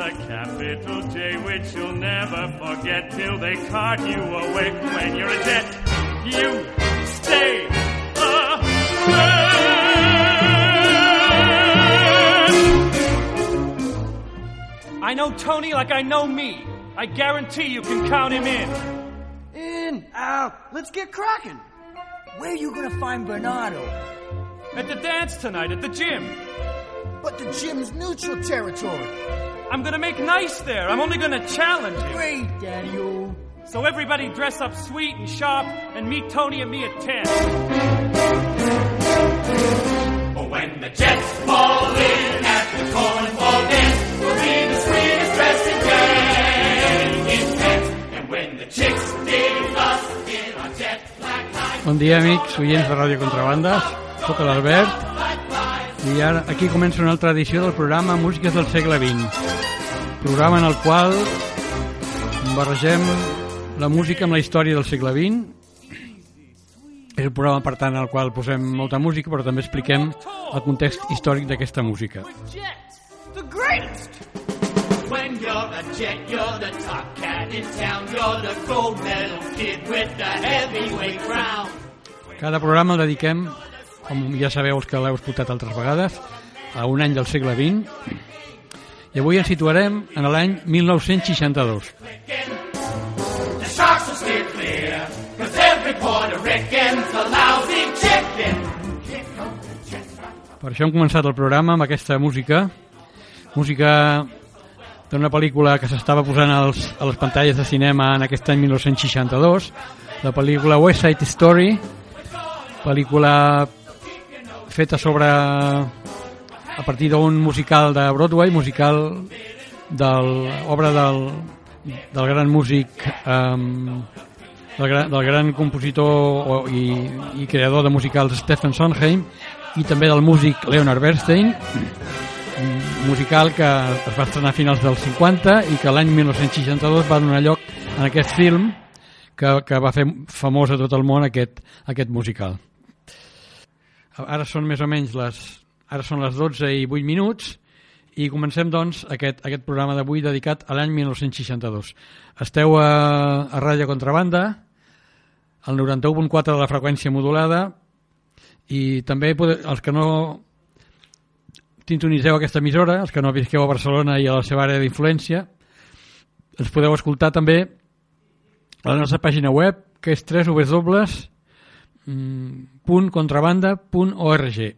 the capital J, which you'll never forget till they cart you away. When you're a jet, you stay I know Tony like I know me. I guarantee you can count him in. In, out, let's get cracking. Where are you gonna find Bernardo? At the dance tonight at the gym. But the gym's neutral territory. I'm gonna make nice there. I'm only gonna challenge you. Great, Daddy-o. So everybody dress up sweet and sharp and meet Tony and me at 10. When the Jets fall in at the cornball dance, we'll be the sweetest dressing gang in Kent. And when the chicks dig us in our jet black light, Bon dia, amics, oients de Ràdio Contrabanda. Soc l'Albert. I ara aquí comença una altra edició del programa Músiques del segle XX. Programa en el qual barregem la música amb la història del segle XX. És un programa, per tant, en el qual posem molta música, però també expliquem el context històric d'aquesta música. When you're a jet, you're the top cat in town. You're the gold medal kid with the heavyweight crown. Cada programa el dediquem, com ja sabeu els que l'heu escoltat altres vegades, a un any del segle XX. I avui ens situarem en l'any 1962. The sharks will steer clear, cause every Puerto Rican's a lousy chicken. Per això hem començat el programa amb aquesta música, música d'una pel·lícula que s'estava posant als, a les pantalles de cinema en aquest any 1962, la pel·lícula West Side Story, pel·lícula feta sobre a partir d'un musical de Broadway, musical de l'obra del, del gran músic um, del, gran, del gran compositor o, i, i creador de musicals Stephen Sondheim i també del músic Leonard Bernstein un musical que es va estrenar a finals dels 50 i que l'any 1962 va donar lloc en aquest film que, que va fer famós a tot el món aquest, aquest musical ara són més o menys les ara són les 12 i 8 minuts i comencem doncs aquest, aquest programa d'avui dedicat a l'any 1962 esteu a, a Ràdio Contrabanda al 91.4 de la freqüència modulada i també els que no sintonitzeu aquesta emissora, els que no visqueu a Barcelona i a la seva àrea d'influència, ens podeu escoltar també a la nostra pàgina web, que és www.contrabanda.org.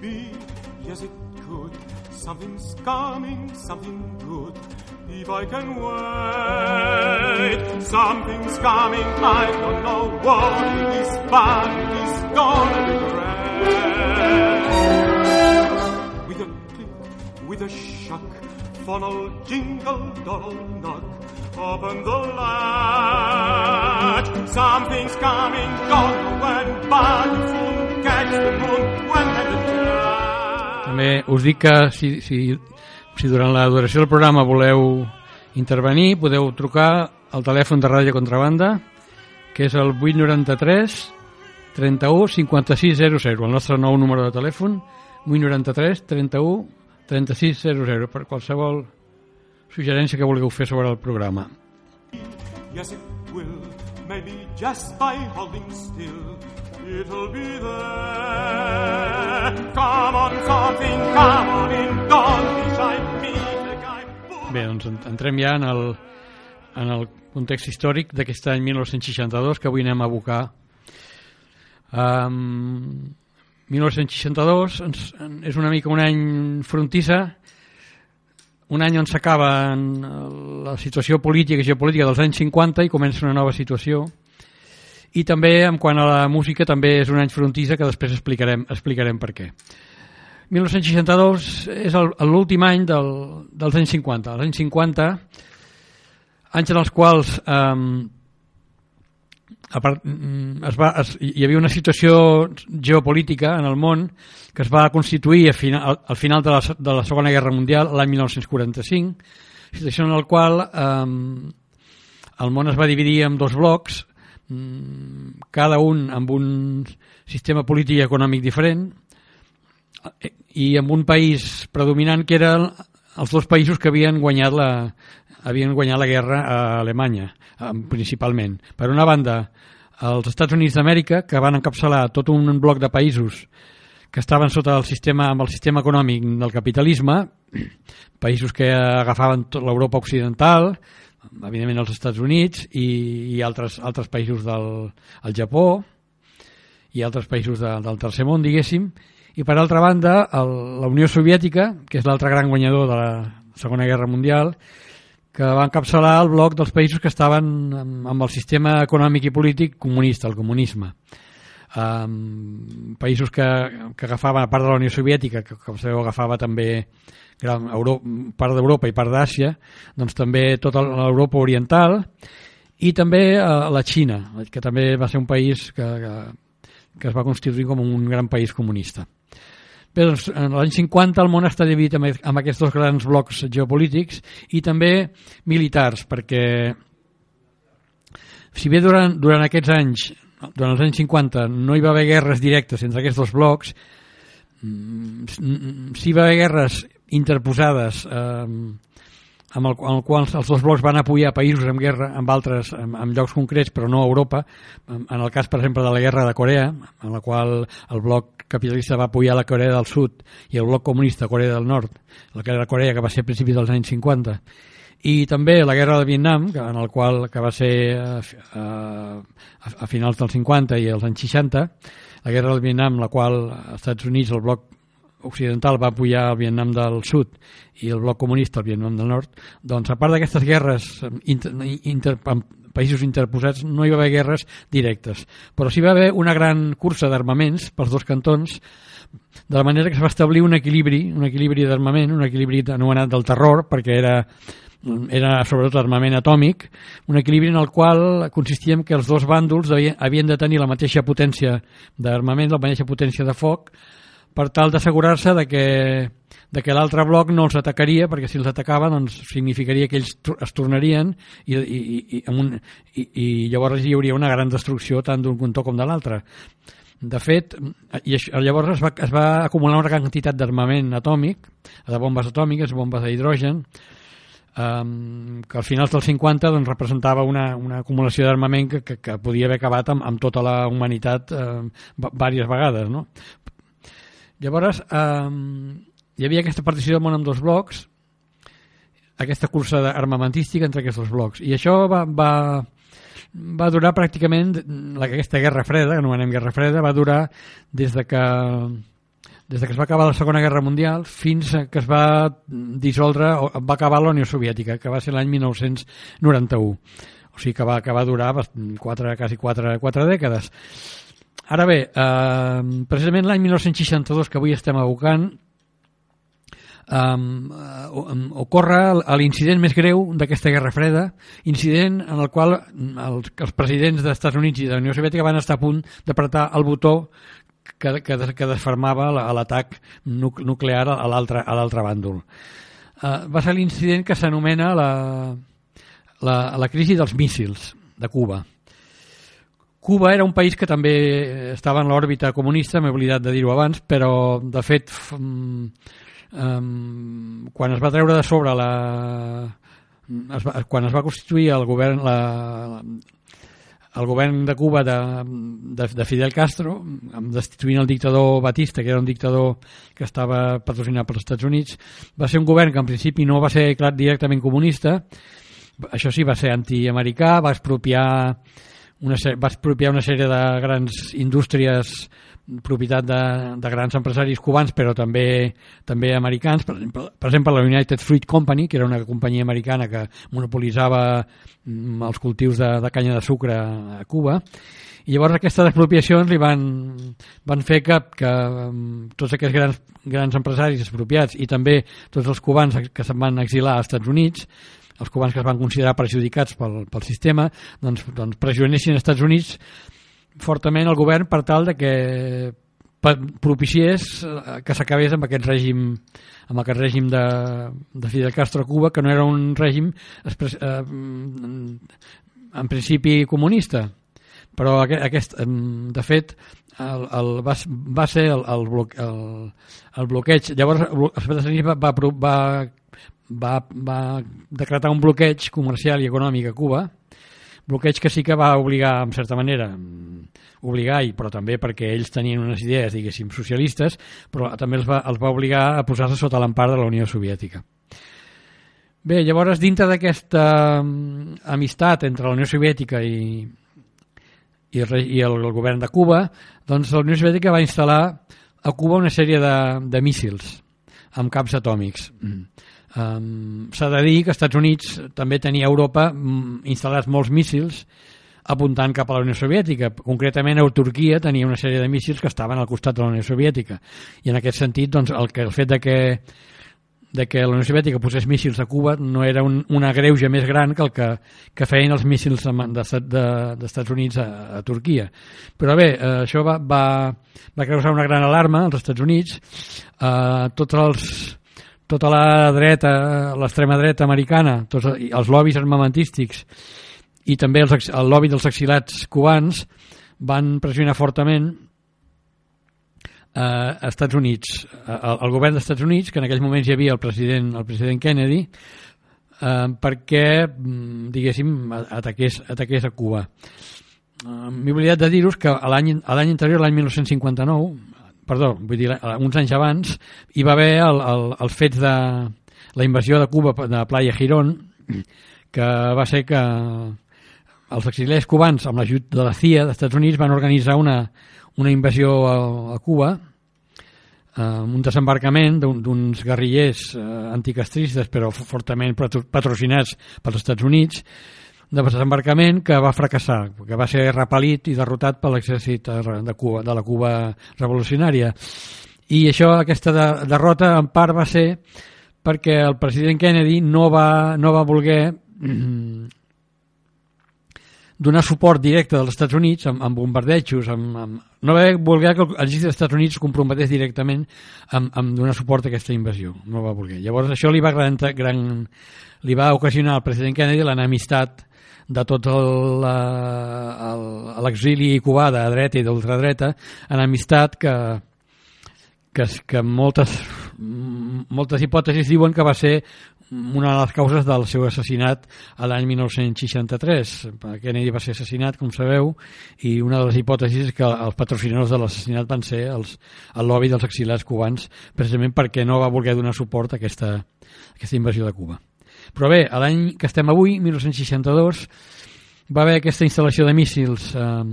Be? Yes, it could. Something's coming, something good. If I can wait, something's coming. I don't know what it is, but it is gonna be great. With a click, with a shock, funnel jingle, doddle knock. Open the latch. Something's coming, know when, it soon catch the moon when També us dic que si, si, si durant la duració del programa voleu intervenir, podeu trucar al telèfon de Ràdio Contrabanda, que és el 893 31 56 00, el nostre nou número de telèfon, 893 31 36 00, per qualsevol suggerència que vulgueu fer sobre el programa. Yes, it will. Maybe just by holding still, it'll be there. Come on, something, come on in, don't be shy, meet the guy. Bé, doncs en- entrem ja en el, en el context històric d'aquest any 1962 que avui anem a abocar. Um, 1962 ens, en- és una mica un any frontissa, un any on s'acaba en la situació política i geopolítica dels anys 50 i comença una nova situació. I també, en quant a la música, també és un any frontissa que després explicarem, explicarem per què. 1962 és l'últim any del, dels anys 50. Els anys 50, anys en els quals eh, a part, mm, es va, es, hi havia una situació geopolítica en el món que es va constituir a final, al, al final de la, de la Segona Guerra Mundial, l'any 1945, situació en la qual eh, el món es va dividir en dos blocs, mm, cada un amb un sistema polític i econòmic diferent, i amb un país predominant que eren els dos països que havien guanyat la, havien guanyat la guerra a Alemanya, eh, principalment. Per una banda, els Estats Units d'Amèrica, que van encapçalar tot un bloc de països que estaven sota el sistema amb el sistema econòmic del capitalisme, països que agafaven tot l'Europa occidental, evidentment els Estats Units i, i altres, altres països del el Japó i altres països de, del tercer món, diguéssim, i per altra banda el, la Unió Soviètica, que és l'altre gran guanyador de la Segona Guerra Mundial, que va encapçalar el bloc dels països que estaven amb, el sistema econòmic i polític comunista, el comunisme. Um, països que, que agafaven, a part de la Unió Soviètica, que com sabeu agafava també gran Europa, part d'Europa i part d'Àsia, doncs també tota l'Europa oriental i també uh, la Xina, que també va ser un país que, que, que es va constituir com un gran país comunista. Doncs, en l'any 50 el món està dividit amb, amb aquests dos grans blocs geopolítics i també militars, perquè si bé durant, durant aquests anys, durant els anys 50, no hi va haver guerres directes entre aquests dos blocs, mm, sí va haver guerres interposades eh, amb el, amb el qual els dos blocs van apoyar països en guerra amb altres, en, en llocs concrets, però no a Europa. En, el cas, per exemple, de la guerra de Corea, en la qual el bloc capitalista va apoyar la Corea del Sud i el bloc comunista Corea del Nord, la guerra de Corea que va ser a principis dels anys 50, i també la guerra de Vietnam, en el qual que va ser a, a, a finals dels 50 i als anys 60, la guerra del Vietnam, la qual als Estats Units el bloc occidental va apoyar el Vietnam del Sud i el bloc comunista el Vietnam del Nord, doncs a part d'aquestes guerres inter, inter, amb països interposats no hi va haver guerres directes, però sí va haver una gran cursa d'armaments pels dos cantons de la manera que es va establir un equilibri, un equilibri d'armament, un equilibri anomenat del terror, perquè era era sobretot armament atòmic, un equilibri en el qual consistia en que els dos bàndols havien de tenir la mateixa potència d'armament, la mateixa potència de foc, per tal d'assegurar-se de que, de que l'altre bloc no els atacaria, perquè si els atacava doncs, significaria que ells es tornarien i, i, i, amb un, i, i llavors hi hauria una gran destrucció tant d'un cantó com de l'altre. De fet, i això, llavors es va, es va acumular una gran quantitat d'armament atòmic, de bombes atòmiques, bombes d'hidrogen, um, que al finals dels 50 doncs, representava una, una acumulació d'armament que, que, que podia haver acabat amb, amb tota la humanitat eh, diverses vegades. No? Llavors, eh, hi havia aquesta partició del món en dos blocs, aquesta cursa armamentística entre aquests dos blocs. I això va, va, va durar pràcticament, la, aquesta guerra freda, que anomenem guerra freda, va durar des de que des de que es va acabar la Segona Guerra Mundial fins que es va dissoldre, o va acabar la Unió Soviètica, que va ser l'any 1991. O sigui que va acabar durar quatre, quasi quatre, quatre dècades. Ara bé, eh, precisament l'any 1962 que avui estem abocant, um, um, ocorre l'incident més greu d'aquesta Guerra Freda, incident en el qual els, els presidents dels Estats Units i de la Unió Soviètica van estar a punt d'apretar el botó que, que, que desfermava l'atac nuclear a l'altre bàndol. Uh, va ser l'incident que s'anomena la, la, la crisi dels míssils de Cuba. Cuba era un país que també estava en l'òrbita comunista, m'he oblidat de dir-ho abans, però de fet um, quan es va treure de sobre la, es va, quan es va constituir el govern la, el govern de Cuba de, de, de Fidel Castro, destituint el dictador Batista, que era un dictador que estava patrocinat pels Estats Units, va ser un govern que en principi no va ser clar directament comunista, això sí, va ser antiamericà, va expropiar una, va expropiar una sèrie de grans indústries propietat de, de grans empresaris cubans però també també americans. Per exemple, per exemple la United Fruit Company que era una companyia americana que monopolitzava mm, els cultius de, de canya de sucre a Cuba. I llavors aquestes expropiacions li van, van fer que, que mm, tots aquests grans, grans empresaris expropiats i també tots els cubans que se'n van exilar als Estats Units els cubans que es van considerar perjudicats pel, pel sistema doncs, doncs pressionessin als Estats Units fortament el govern per tal de que propiciés eh, que s'acabés amb aquest règim amb aquest règim de, de Fidel Castro a Cuba que no era un règim eh, en principi comunista. Però aquest, de fet el, el, va, va ser el, el, el, el bloqueig. Llavors els Units va, va, va, va, va decretar un bloqueig comercial i econòmic a Cuba bloqueig que sí que va obligar en certa manera mm, obligar, i, però també perquè ells tenien unes idees, diguéssim, socialistes però també els va, els va obligar a posar-se sota l'empar de la Unió Soviètica Bé, llavors, dintre d'aquesta mm, amistat entre la Unió Soviètica i, i, el, i el, el govern de Cuba, doncs la Unió Soviètica va instal·lar a Cuba una sèrie de, de míssils amb caps atòmics. Mm. Um, S'ha de dir que als Estats Units també tenia a Europa mm, instal·lats molts míssils apuntant cap a la Unió Soviètica. Concretament, a Turquia tenia una sèrie de míssils que estaven al costat de la Unió Soviètica. I en aquest sentit, doncs, el, que, el fet de que de que la Unió Soviètica posés míssils a Cuba no era un, una greuja més gran que el que, que feien els míssils d'Estats de, de, d'Estats Units a, a Turquia. Però bé, eh, això va, va, va causar una gran alarma als Estats Units. Eh, tots els, tota la dreta, l'extrema dreta americana, tots el- els lobbies armamentístics i també els, el lobby dels exilats cubans van pressionar fortament eh, a Estats Units, eh, el, govern dels Estats Units, que en aquells moments hi havia el president, el president Kennedy, eh, perquè, mm, diguéssim, ataqués, ataqués a Cuba. Eh, M'he oblidat de dir-vos que l'any anterior, l'any 1959, perdó, vull dir, la- uns anys abans, hi va haver el, el, els fets de la invasió de Cuba de Playa Girón, que va ser que els exiliats cubans, amb l'ajut de la CIA dels Estats Units, van organitzar una, una invasió a, a Cuba, eh, un desembarcament d'un- d'uns guerrillers eh, anticastristes, però fortament patro- patrocinats pels Estats Units, de desembarcament que va fracassar, que va ser repel·lit i derrotat per l'exèrcit de Cuba, de la Cuba revolucionària. I això, aquesta de, derrota, en part va ser perquè el president Kennedy no va, no va voler donar suport directe dels Estats Units amb, amb bombardejos, amb, amb... no va voler que l'exèrcit dels Estats Units comprometés directament amb, amb donar suport a aquesta invasió, no va voler. Llavors això li va, gran, gran, li va ocasionar al president Kennedy l'enemistat de tot l'exili cubà de dreta i d'ultradreta, enemistat que, que, que moltes, moltes hipòtesis diuen que va ser una de les causes del seu assassinat a l'any 1963. Kennedy va ser assassinat, com sabeu, i una de les hipòtesis és que els patrocinadors de l'assassinat van ser els, el lobby dels exilats cubans, precisament perquè no va voler donar suport a aquesta, a aquesta invasió de Cuba. Però bé, a l'any que estem avui, 1962, va haver aquesta instal·lació de míssils eh,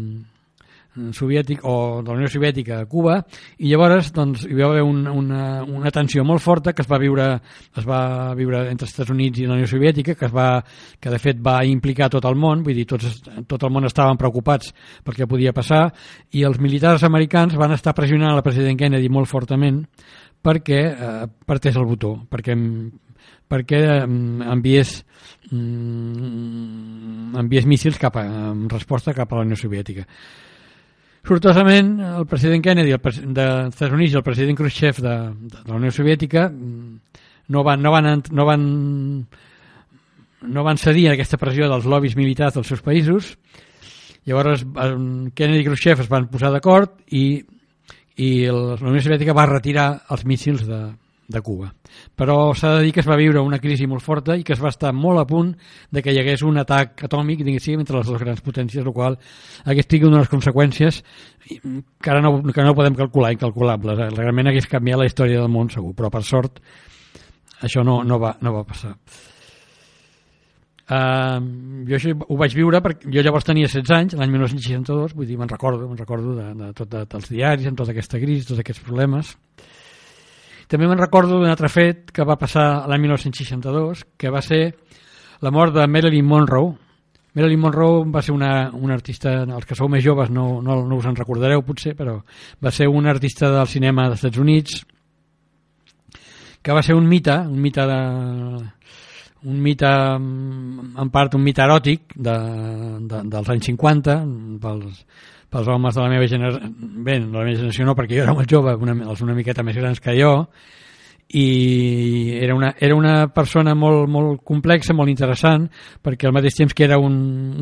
soviètic o de la Unió Soviètica a Cuba i llavors doncs, hi va haver un, una, una tensió molt forta que es va viure es va viure entre els Estats Units i la Unió Soviètica que, es va, que de fet va implicar tot el món vull dir, tots, tot el món estaven preocupats per què podia passar i els militars americans van estar pressionant el president Kennedy molt fortament perquè eh, partés el botó perquè perquè eh, enviés mm, enviés míssils cap a, en resposta cap a la Unió Soviètica Sortosament, el president Kennedy el pres dels Estats Units i el president Khrushchev de, de la Unió Soviètica mm, no van, no van, no van, no van cedir a aquesta pressió dels lobbies militars dels seus països. Llavors, eh, Kennedy i Khrushchev es van posar d'acord i, i la Unió Soviètica va retirar els míssils de, de Cuba. Però s'ha de dir que es va viure una crisi molt forta i que es va estar molt a punt de que hi hagués un atac atòmic, diguéssim, entre les dues grans potències, el qual hagués tingut unes conseqüències que ara no, que no podem calcular, incalculables. Realment hagués canviat la història del món, segur, però per sort això no, no, va, no va passar. Uh, jo això ho vaig viure perquè jo llavors tenia 16 anys, l'any 1962 vull dir, me'n recordo, me'n recordo de, de tot de, dels diaris, amb tota aquesta crisi tots aquests problemes també me'n recordo d'un altre fet que va passar l'any 1962 que va ser la mort de Marilyn Monroe. Marilyn Monroe va ser una, una artista, els que sou més joves no, no, no us en recordareu potser, però va ser una artista del cinema dels Estats Units que va ser un mite, un mite de, un mite, en part un mite eròtic de, de, dels anys 50 pels, pels homes de la meva generació bé, de la meva generació no perquè jo era molt jove una, els una miqueta més grans que jo i era una, era una persona molt, molt complexa, molt interessant, perquè al mateix temps que era un,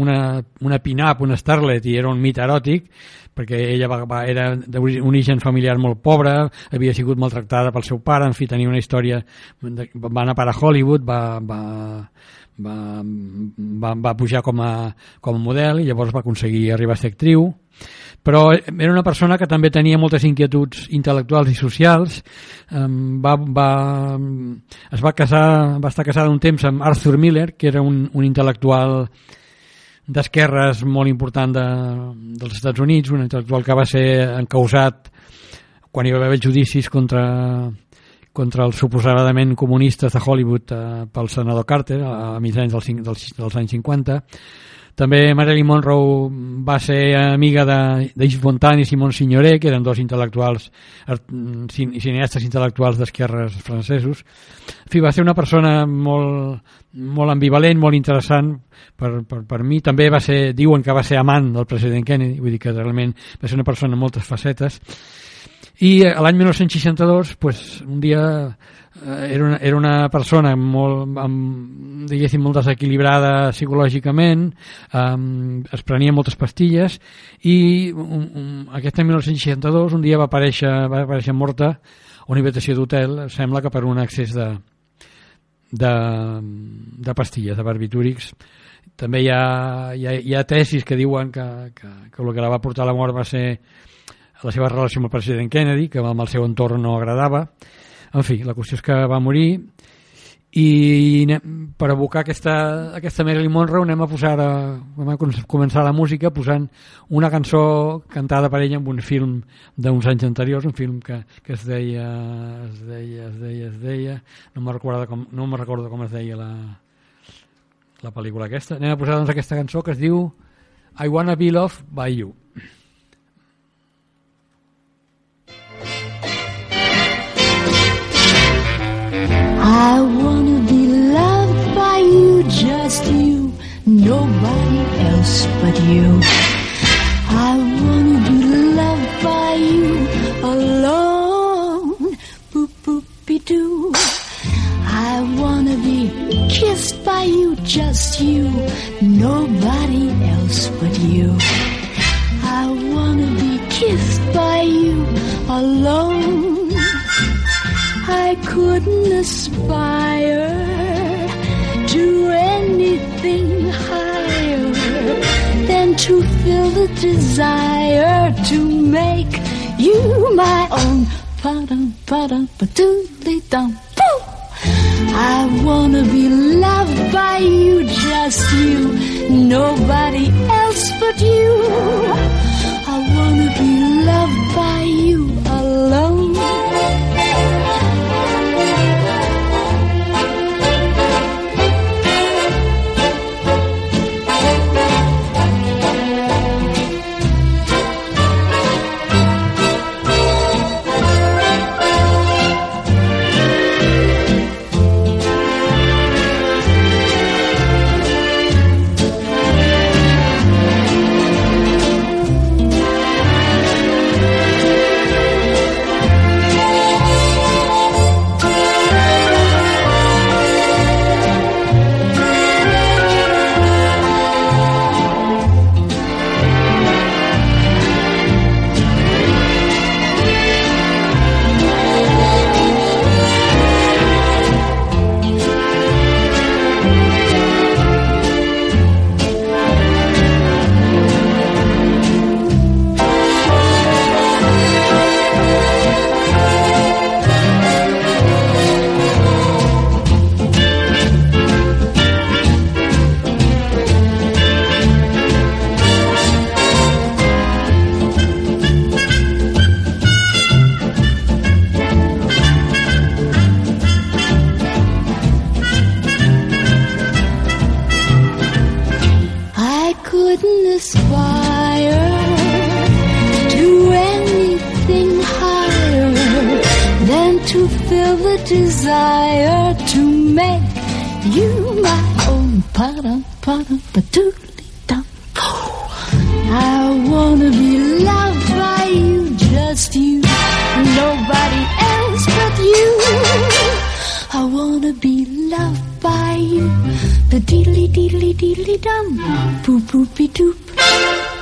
una, una pin-up, una starlet, i era un mit eròtic, perquè ella va, va, era d'un origen familiar molt pobre, havia sigut maltractada pel seu pare, en fi, tenia una història... De, va anar parar a Hollywood, va, va, va, va, va pujar com a, com a model i llavors va aconseguir arribar a ser actriu però era una persona que també tenia moltes inquietuds intel·lectuals i socials. Va, va, es va casar va estar casada un temps amb Arthur Miller que era un, un intel·lectual d'esquerres molt important de, dels Estats Units, un intel·lectual que va ser encausat quan hi va haver judicis contra, contra els suposadament comunistes de Hollywood eh, pel senador Carter a, a mitjans dels, dels, dels anys 50 també Marilyn Monroe va ser amiga de, de Montand i Simon Signoret, que eren dos intel·lectuals, cineastes intel·lectuals d'esquerres francesos. En fi, va ser una persona molt, molt ambivalent, molt interessant per, per, per mi. També va ser, diuen que va ser amant del president Kennedy, vull dir que realment va ser una persona amb moltes facetes. I l'any 1962, pues, un dia Eh, era una, era una persona molt, amb, diguéssim, molt desequilibrada psicològicament, um, es prenia moltes pastilles i un, un, aquest any 1962 un dia va aparèixer, va aparèixer morta a una habitació d'hotel, sembla que per un excés de, de, de pastilles, de barbitúrics. També hi ha, hi ha, hi ha tesis que diuen que, que, que el que la va portar a la mort va ser la seva relació amb el president Kennedy, que amb el seu entorn no agradava, en fi, la qüestió és que va morir i per evocar aquesta, aquesta Marilyn Monroe anem a posar a, anem a començar la música posant una cançó cantada per ella en un film d'uns anys anteriors, un film que, que es deia es deia, es deia, es deia no me recordo com, no me recordo com es deia la, la pel·lícula aquesta. Anem a posar doncs aquesta cançó que es diu I Wanna Be Loved by You I wanna be loved by you, just you, nobody else but you. I wanna be loved by you alone, boop boopy doo. I wanna be kissed by you, just you, nobody else but you. I wanna be kissed by you alone. I couldn't aspire to anything higher than to feel the desire to make you my own. I wanna be loved by you, just you, nobody else but you. I wanna be loved desire to make you my own. Pa-dum, pa-dum, pa-doodly dum. I wanna be loved by you, just you, nobody else but you. I wanna be loved by you. The diddly diddly diddly dum. Boop boopy doop.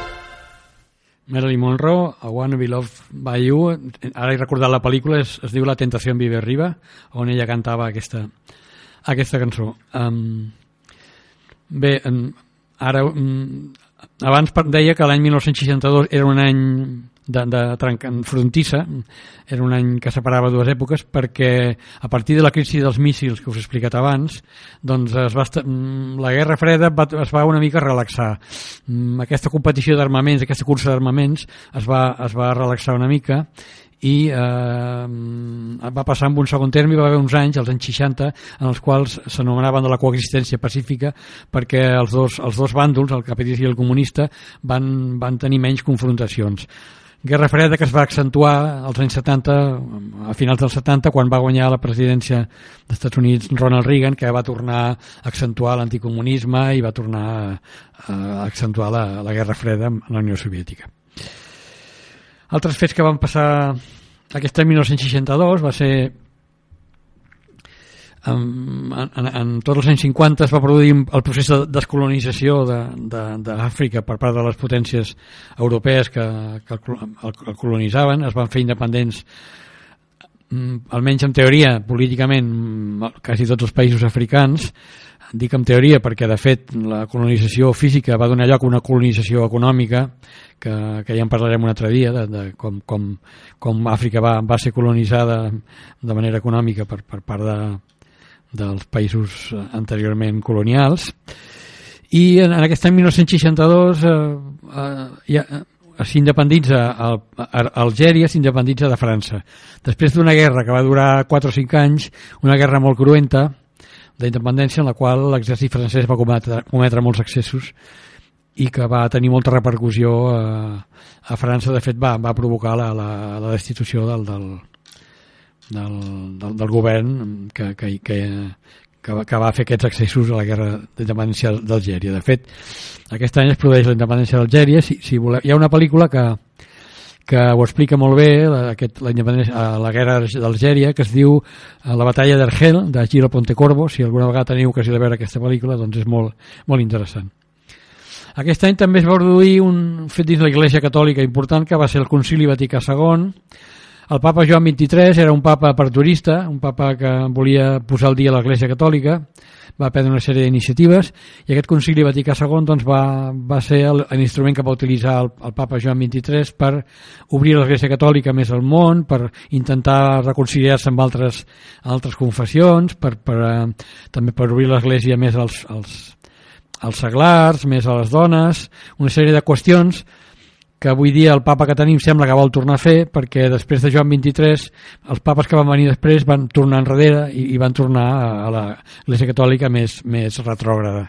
Marilyn Monroe, I Wanna Be Loved by You, ara he recordat la pel·lícula, es, es diu La tentació en vive arriba, on ella cantava aquesta, aquesta cançó. Um, bé, um, ara, um, abans deia que l'any 1962 era un any de, de trenca, frontissa, era un any que separava dues èpoques perquè a partir de la crisi dels míssils que us he explicat abans, doncs es va mm, la Guerra Freda va, es va una mica relaxar. Mm, Aquesta competició d'armaments, aquesta cursa d'armaments es, va, es va relaxar una mica i eh, va passar en un segon terme i va haver uns anys, els anys 60 en els quals s'anomenaven de la coexistència pacífica perquè els dos, els dos bàndols, el capitalista i el comunista van, van tenir menys confrontacions Guerra Freda que es va accentuar als anys 70, a finals dels 70, quan va guanyar la presidència dels Estats Units Ronald Reagan, que va tornar a accentuar l'anticomunisme i va tornar a, accentuar la, la Guerra Freda amb la Unió Soviètica. Altres fets que van passar aquest any 1962 va ser en, en, en tots els anys 50 es va produir el procés de descolonització d'Àfrica de, de, per part de les potències europees que, que el, el, el colonitzaven, es van fer independents mm, almenys en teoria, políticament mm, quasi tots els països africans. Dic en teoria perquè de fet la colonització física va donar lloc a una colonització econòmica que, que ja en parlarem un altre dia de, de com, com, com Àfrica va, va ser colonitzada de manera econòmica per, per part de, dels països anteriorment colonials. I en, en aquest any 1962 eh, eh, ja, s'independitza Algèria s'independitza de França. Després d'una guerra que va durar 4 o 5 anys una guerra molt cruenta d'independència en la qual l'exèrcit francès va cometre, cometre molts excessos i que va tenir molta repercussió a, a França, de fet va, va provocar la, la, la destitució del, del, del, del, del govern que, que, que, que, va, que va fer aquests accessos a la guerra d'independència d'Algèria. De fet, aquest any es produeix la independència d'Algèria. Si, si voleu, hi ha una pel·lícula que, que ho explica molt bé la, aquest, la, independència, la guerra d'Algèria que es diu eh, La batalla d'Argel de Giro Pontecorvo si alguna vegada teniu ocasió de veure aquesta pel·lícula doncs és molt, molt interessant aquest any també es va produir un fet dins l'Església Catòlica important que va ser el Concili Vaticà II el papa Joan XXIII era un papa perturista, un papa que volia posar al dia l'Església Catòlica, va prendre una sèrie d'iniciatives i aquest concili Vaticà II doncs, va, va ser l'instrument que va utilitzar el, el papa Joan XXIII per obrir l'Església Catòlica més al món, per intentar reconciliar-se amb altres, altres confessions, per, per, eh, també per obrir l'Església més als, als, als seglars, més a les dones, una sèrie de qüestions que avui dia el papa que tenim sembla que vol tornar a fer perquè després de Joan XXIII els papes que van venir després van tornar enrere i, i van tornar a, a l'Església Catòlica més, més retrògrada.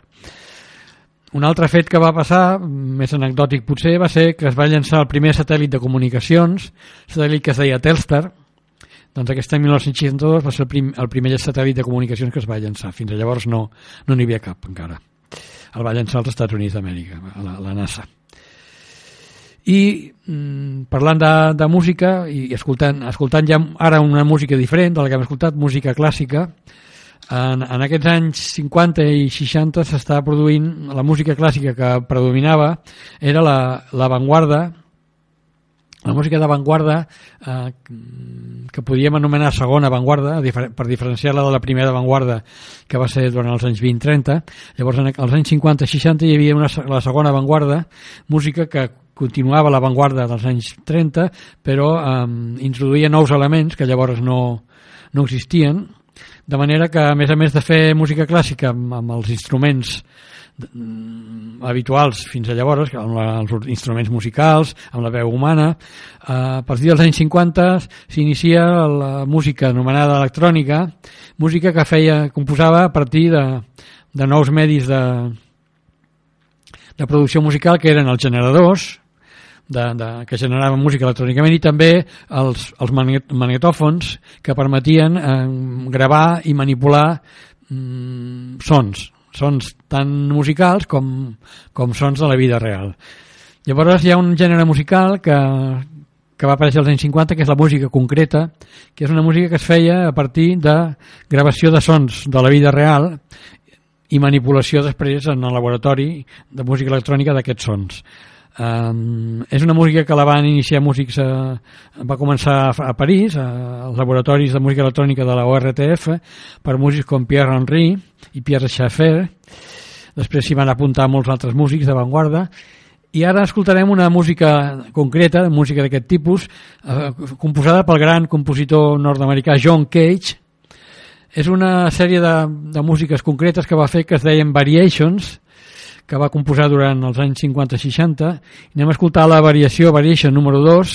Un altre fet que va passar, més anecdòtic potser, va ser que es va llançar el primer satèl·lit de comunicacions, satèl·lit que es deia Telstar, doncs aquest any 1962 va ser el, prim, el primer satèl·lit de comunicacions que es va llançar. Fins a llavors no no n'hi havia cap encara. El va llançar als Estats Units d'Amèrica, la, la NASA i mm, parlant de, de música i escoltant, escoltant ja ara una música diferent de la que hem escoltat, música clàssica en, en aquests anys 50 i 60 s'està produint la música clàssica que predominava era l'avantguarda la, la música d'avantguarda eh, que podíem anomenar segona avantguarda per diferenciar-la de la primera avantguarda que va ser durant els anys 20-30 llavors en anys 50-60 hi havia una, la segona avantguarda música que continuava l'avantguarda dels anys 30 però eh, introduïa nous elements que llavors no, no existien. De manera que a més a més de fer música clàssica amb, amb els instruments mm, habituals fins a llavors, amb la, els instruments musicals, amb la veu humana. A partir dels anys 50 s'inicia la música anomenada electrònica, música que feia, composava a partir de, de nous medis de, de producció musical que eren els generadors, de, de, que generaven música electrònicament i també els, els magnetòfons que permetien eh, gravar i manipular mm, sons, sons tant musicals com, com sons de la vida real. Llavors hi ha un gènere musical que, que va aparèixer als anys 50, que és la música concreta, que és una música que es feia a partir de gravació de sons de la vida real i manipulació després en el laboratori de música electrònica d'aquests sons. Um, és una música que la van iniciar músics a, va començar a, a París a, als laboratoris de música electrònica de la ORTF per músics com Pierre Henry i Pierre Schaeffer després s'hi van apuntar molts altres músics d'avantguarda i ara escoltarem una música concreta, música d'aquest tipus, eh, composada pel gran compositor nord-americà John Cage. És una sèrie de, de músiques concretes que va fer que es deien Variations, que va composar durant els anys 50-60. Anem a escoltar la variació, Variation número 2,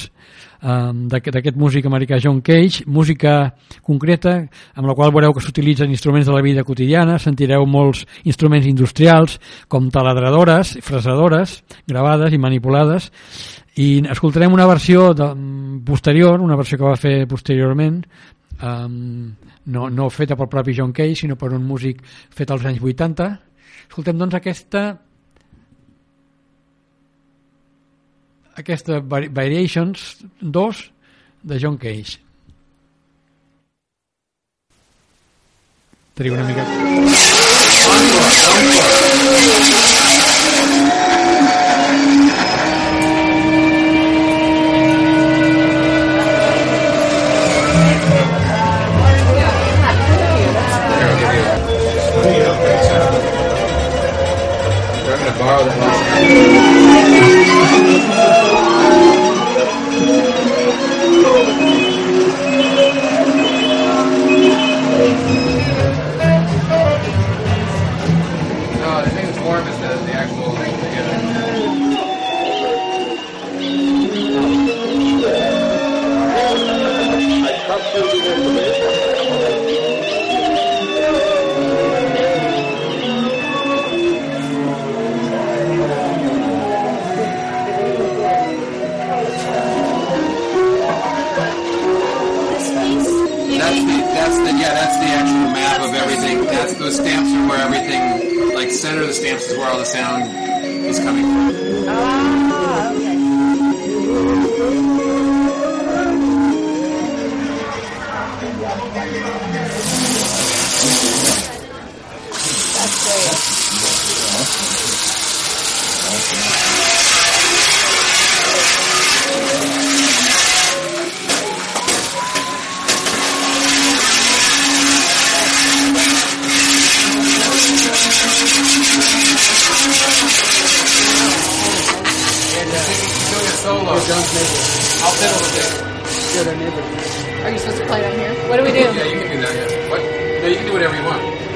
um, d'aquest músic americà John Cage, música concreta amb la qual veureu que s'utilitzen instruments de la vida quotidiana, sentireu molts instruments industrials com taladradores, fresadores, gravades i manipulades. I escoltarem una versió de, posterior, una versió que va fer posteriorment um, no, no feta pel propi John Cage sinó per un músic fet als anys 80 escoltem doncs aquesta aquesta Variations 2 de John Cage. Teniu una mica... ありがとうございます。That's those stamps are where everything like center of the stamps is where all the sound is coming from. Ah. He's doing a solo. I'll fiddle with it. Are you supposed to play down here? What do we do? Yeah, you can do that. Yeah. What? No, you can do whatever you want.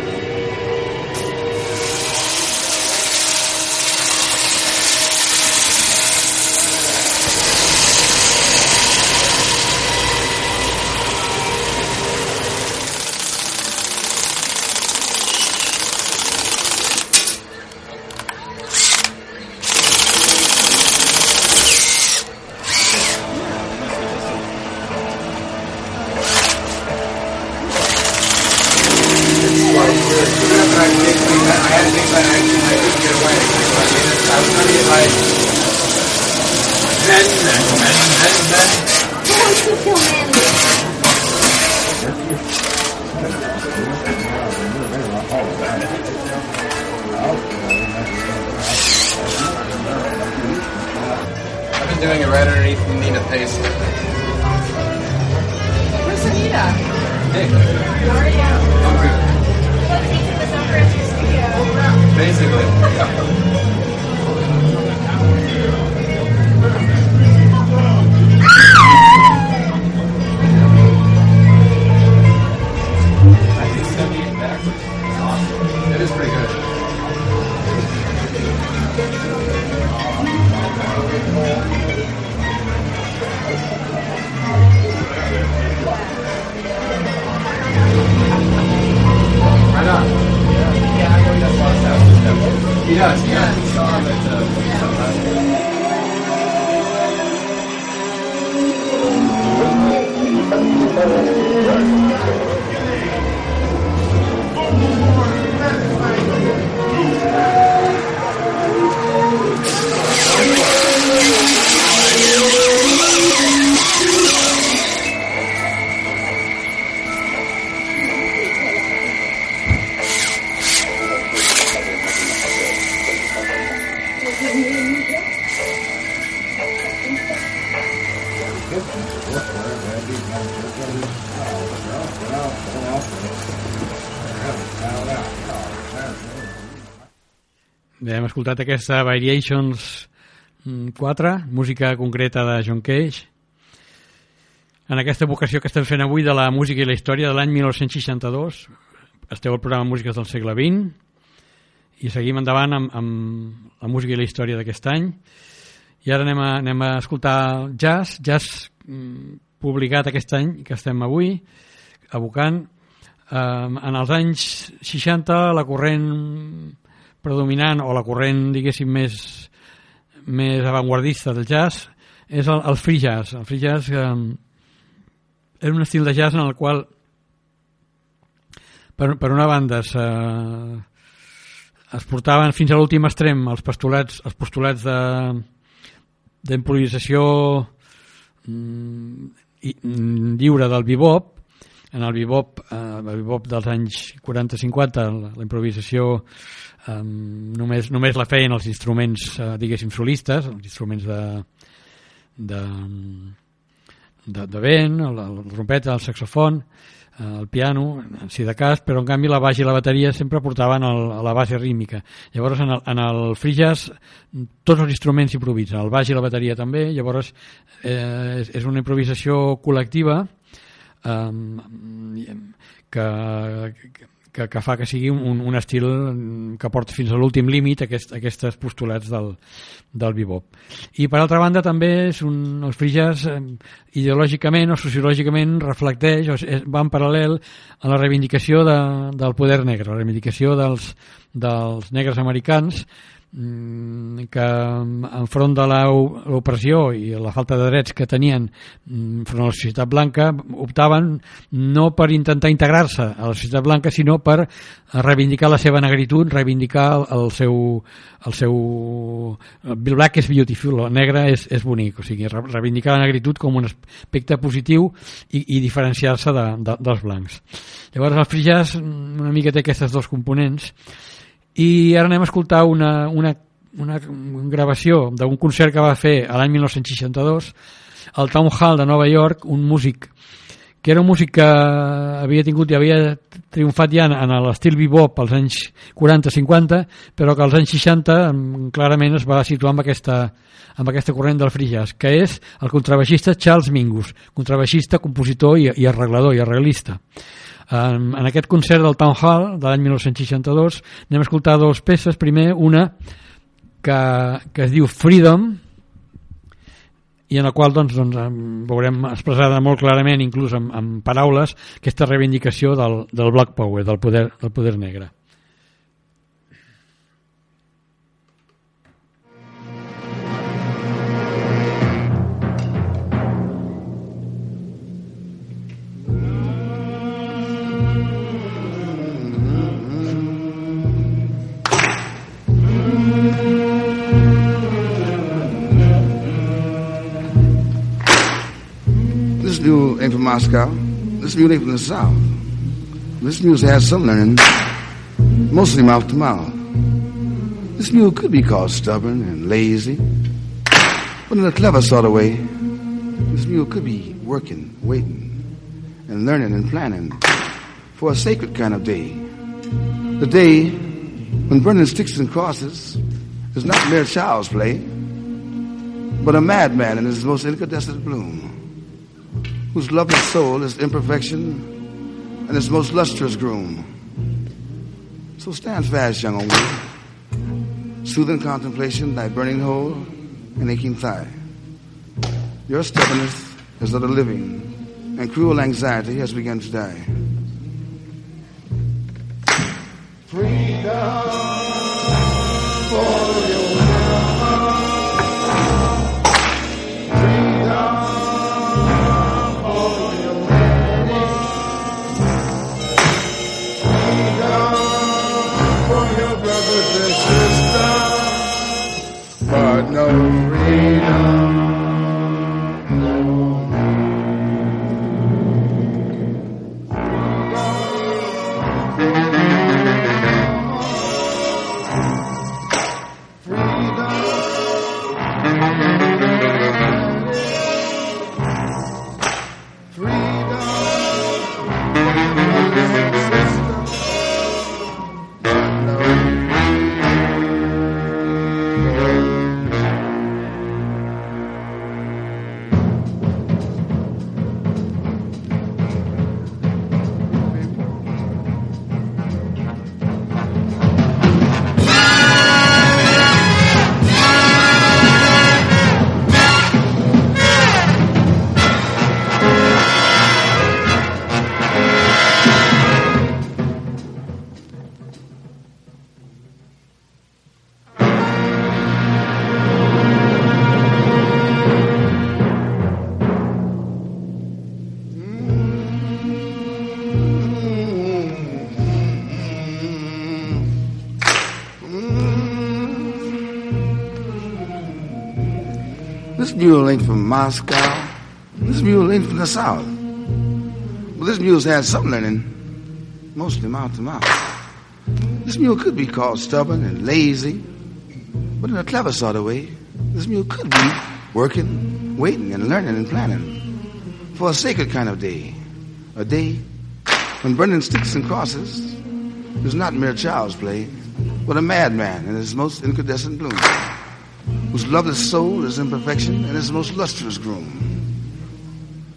Escoltat aquesta Variations mm, 4, música concreta de John Cage. En aquesta vocació que estem fent avui de la música i la història de l'any 1962, esteu al programa Músiques del segle XX i seguim endavant amb, amb la música i la història d'aquest any. I ara anem a, anem a escoltar jazz, jazz mm, publicat aquest any que estem avui, evocant eh, en els anys 60 la corrent predominant o la corrent diguéssim més, més avantguardista del jazz és el, el free jazz. El free jazz eh, és un estil de jazz en el qual per, per una banda es, es portaven fins a l'últim extrem els postulats, els postulats de d'improvisació mm, mm, lliure del bebop. En el bebop, eh, el bebop dels anys 40-50 la, la improvisació eh, només, només la feien els instruments eh, diguéssim solistes els instruments de de, de, de vent, el, el trompeta, el saxofon eh, el piano, si de cas, però en canvi la baix i la bateria sempre portaven el, a la base rítmica. Llavors en el, en el free jazz tots els instruments improvisen, el baix i la bateria també, llavors eh, és, és una improvisació col·lectiva eh, que, que, que fa que sigui un, un estil que porta fins a l'últim límit aquest, aquests postulats del, del bebop. I per altra banda també és un, els jazz eh, ideològicament o sociològicament reflecteix o és, va en paral·lel a la reivindicació de, del poder negre, la reivindicació dels, dels negres americans que enfront de l'opressió i la falta de drets que tenien mm, enfront a la societat blanca optaven no per intentar integrar-se a la societat blanca sinó per reivindicar la seva negritud, reivindicar el, seu el seu black is beautiful, el negre és, és bonic. O sigui, re- reivindicar la negritud com un aspecte positiu i, i diferenciar-se de, de, dels blancs. Llavors el mm, una mica té aquestes dos components i ara anem a escoltar una, una, una gravació d'un concert que va fer a l'any 1962 al Town Hall de Nova York un músic que era un músic que havia tingut i havia triomfat ja en, l'estil bebop als anys 40-50 però que als anys 60 mm, clarament es va situar amb aquesta, amb aquesta corrent del free jazz que és el contrabaixista Charles Mingus contrabaixista, compositor i, i arreglador i arreglista en, en aquest concert del Town Hall de l'any 1962 anem a escoltar dues peces primer una que, que es diu Freedom i en la qual doncs, doncs, em veurem expressada molt clarament, inclús amb, amb paraules, aquesta reivindicació del, del Black Power, del poder, del poder negre. Moscow. This ain't from the South. This mule's has some learning, mostly mouth to mouth. This mule could be called stubborn and lazy, but in a clever sort of way, this mule could be working, waiting, and learning and planning for a sacred kind of day. The day when burning sticks and crosses is not mere child's play, but a madman in his most incandescent bloom whose lovely soul is imperfection and his most lustrous groom. So stand fast, young woman, soothing contemplation, thy burning hole and aching thigh. Your stubbornness is of the living, and cruel anxiety has begun to die. Freedom for your no freedom. This mule ain't from Moscow. This mule ain't from the South. But this mule's had some learning, mostly mouth to mouth. This mule could be called stubborn and lazy, but in a clever sort of way, this mule could be working, waiting, and learning and planning for a sacred kind of day. A day when burning sticks and crosses is not mere child's play, but a madman in his most incandescent bloom, whose loveless soul is imperfection and his most lustrous groom.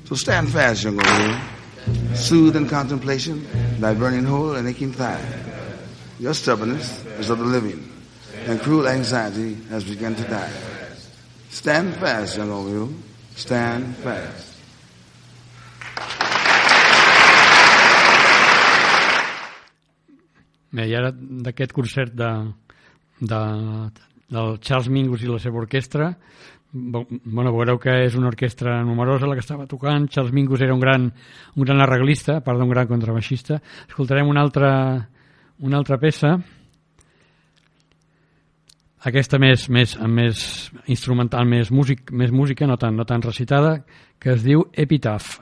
So stand fast, young old, soothe in contemplation thy burning hole and aching thigh. Your stubbornness is of the living, and cruel anxiety has begun to die. Stand fast, young mule. Stand fast. Bé, i ara d'aquest concert de, de, del Charles Mingus i la seva orquestra. Bueno, veureu que és una orquestra numerosa la que estava tocant, Charles Mingus era un gran, un gran arreglista, a part d'un gran contrabaixista. Escoltarem una altra una altra peça. Aquesta més, més, més instrumental, més, músic, més música, no tan, no tan recitada, que es diu Epitaph.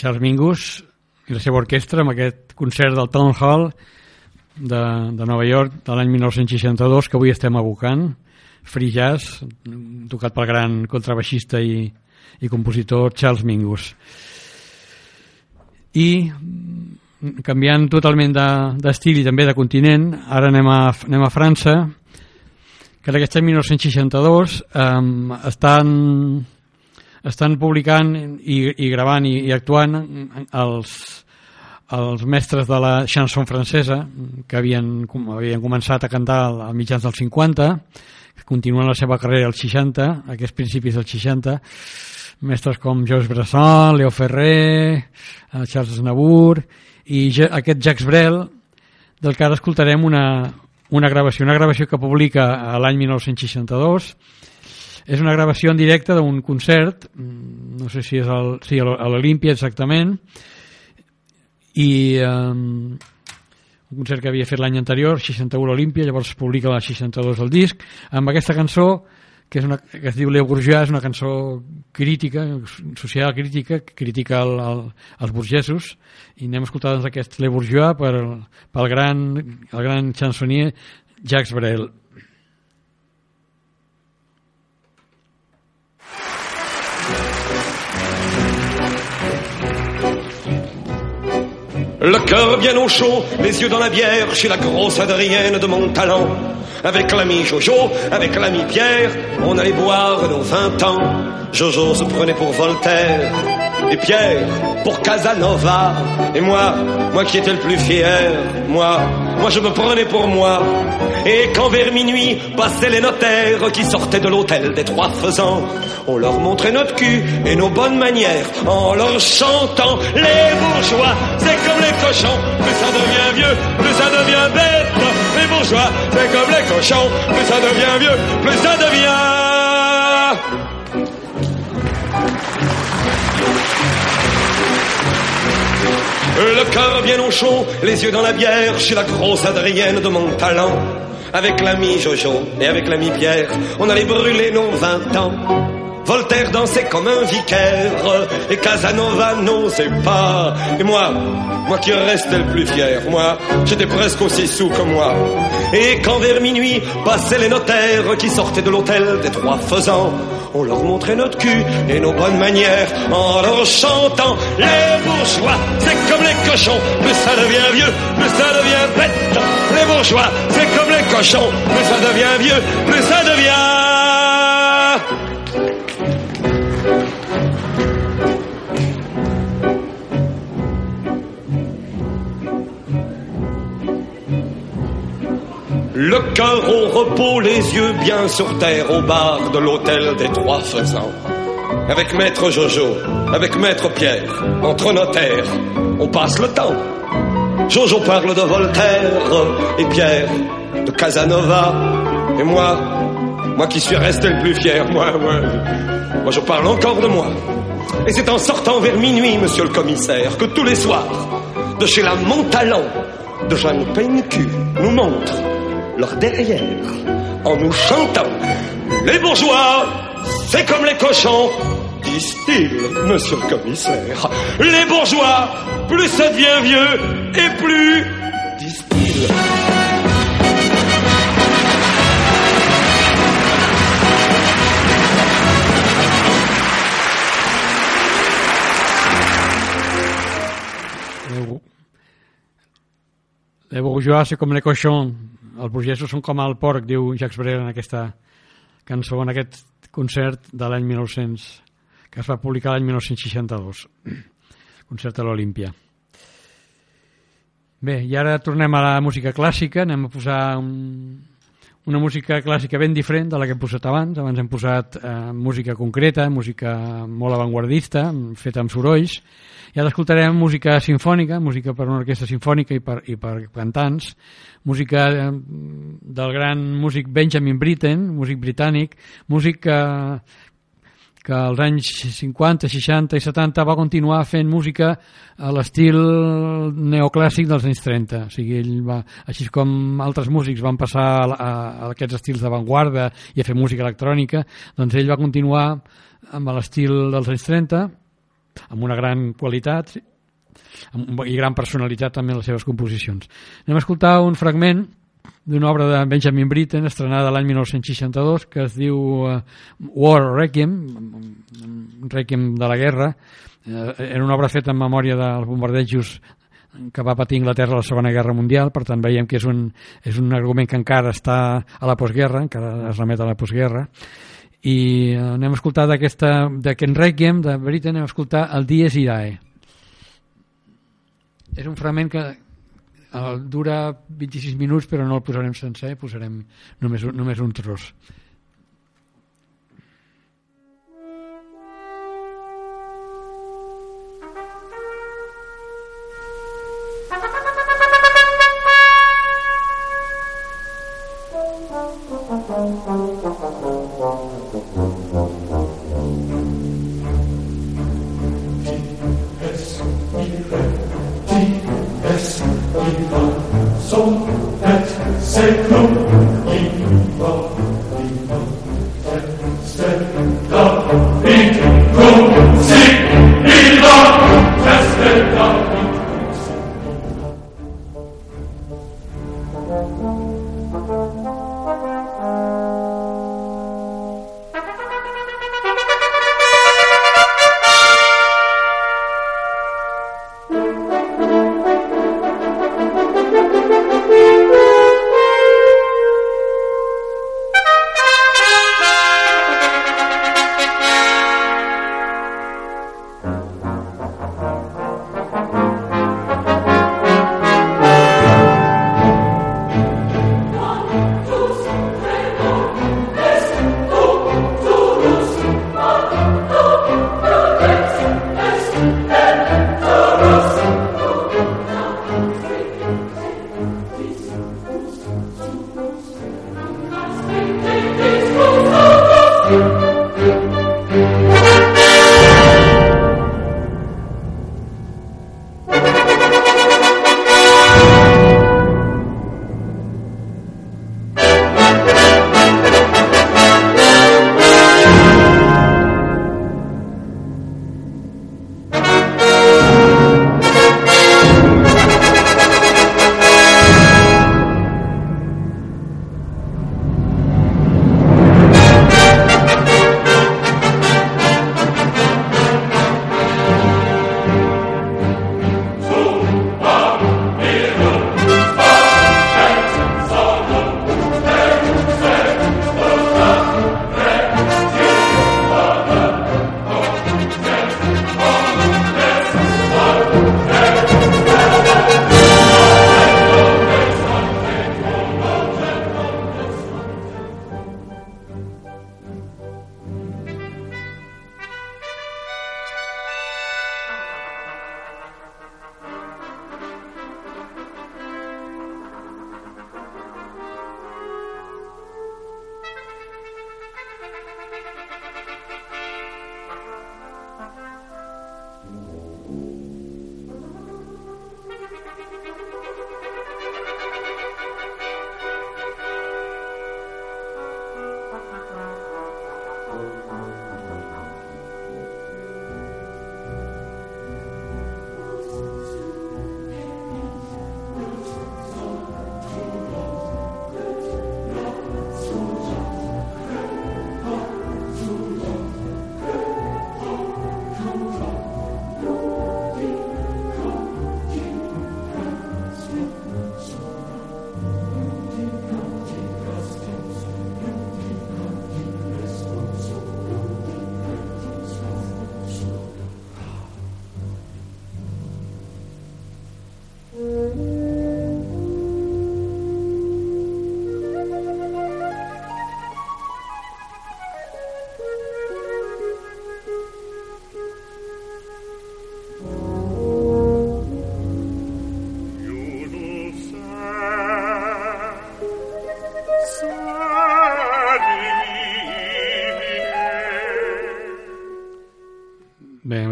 Charles Mingus i la seva orquestra amb aquest concert del Town Hall de, de Nova York de l'any 1962 que avui estem abocant. Free Jazz tocat pel gran contrabaixista i, i compositor Charles Mingus. I canviant totalment de- d'estil de, i també de continent ara anem a, anem a França que en aquest any 1962 um, estan estan publicant i, i gravant i, i actuant els, els mestres de la chanson francesa que havien, havien començat a cantar a mitjans dels 50 que continuen la seva carrera als 60 aquests principis dels 60 mestres com Georges Brassens, Leo Ferrer eh, Charles Aznavour i aquest Jacques Brel del que ara escoltarem una, una gravació, una gravació que publica a l'any 1962 és una gravació en directe d'un concert mm, no sé si és el, sí, a l'Olimpia exactament i um, un concert que havia fet l'any anterior 61 a l'Olimpia, llavors es publica la 62 el disc, amb aquesta cançó que, és una, que es diu Leo Bourgeois és una cançó crítica, social crítica, que critica el, el, els burgesos i anem a escoltar doncs, aquest Leo Bourgeois per, pel gran, el gran chansonnier Jacques Brel Le cœur bien au chaud, les yeux dans la bière, suis la grosse Adrienne de mon talent. Avec l'ami Jojo, avec l'ami Pierre, on allait boire nos vingt ans. Jojo se prenait pour Voltaire, et Pierre pour Casanova. Et moi, moi qui étais le plus fier, moi, moi je me prenais pour moi. Et quand vers minuit passaient les notaires qui sortaient de l'hôtel des trois faisans, on leur montrait notre cul et nos bonnes manières en leur chantant les bourgeois. C'est comme les cochons, plus ça devient vieux, plus ça devient bête. Les bourgeois, c'est comme les cochons, plus ça devient vieux, plus ça devient. Le cœur bien au chaud, les yeux dans la bière, suis la grosse Adrienne de mon talent. Avec l'ami Jojo et avec l'ami Pierre, on allait brûler nos vingt ans. Voltaire dansait comme un vicaire et Casanova n'osait pas. Et moi, moi qui restais le plus fier, moi, j'étais presque aussi sous que moi. Et quand vers minuit passaient les notaires qui sortaient de l'hôtel des trois faisans, on leur montrait notre cul et nos bonnes manières en leur chantant les bourgeois, c'est comme les cochons, plus ça devient vieux, plus ça devient bête. Les bourgeois, c'est comme les cochons, plus ça devient vieux, plus ça devient. Le cœur au repos, les yeux bien sur terre, au bar de l'hôtel des Trois Faisans. Avec maître Jojo, avec maître Pierre, entre notaires, on passe le temps. Jojo parle de Voltaire et Pierre de Casanova. Et moi, moi qui suis resté le plus fier, moi, moi, moi je parle encore de moi. Et c'est en sortant vers minuit, monsieur le commissaire, que tous les soirs, de chez la Montalent, de Jeanne Pencu, nous montre leur derrière en nous chantant Les bourgeois, c'est comme les cochons, disent-ils, monsieur le commissaire. Les bourgeois, plus ça devient vieux et plus, disent-ils. Les, bourgeois, c'est com les cochons. Els burgesos són com el porc, diu Jacques Brel en aquesta cançó, en aquest concert de l'any 1900, que es va publicar l'any 1962. Concert a l'Olimpia. Bé, i ara tornem a la música clàssica, anem a posar un, una música clàssica ben diferent de la que hem posat abans. Abans hem posat eh, música concreta, música molt avantguardista, feta amb sorolls, i ara escoltarem música sinfònica, música per una orquestra sinfònica i per, i per cantants, música eh, del gran músic Benjamin Britten, músic britànic, músic que, que als anys 50, 60 i 70 va continuar fent música a l'estil neoclàssic dels anys 30. O sigui, ell va, així com altres músics van passar a, a, a aquests estils d'avantguarda i a fer música electrònica, doncs ell va continuar amb l'estil dels anys 30 amb una gran qualitat i gran personalitat també en les seves composicions. Anem a escoltar un fragment d'una obra de Benjamin Britten estrenada l'any 1962 que es diu uh, War Requiem Requiem de la guerra. Eh, era una obra feta en memòria dels bombardejos que va patir Inglaterra a la Segona Guerra Mundial, per tant veiem que és un, és un argument que encara està a la postguerra, encara es remet a la postguerra, i eh, anem a escoltar d'aquest Requiem de Britten, anem a escoltar el Dies Irae. És un fragment que eh, dura 26 minuts, però no el posarem sencer, posarem només, només un tros.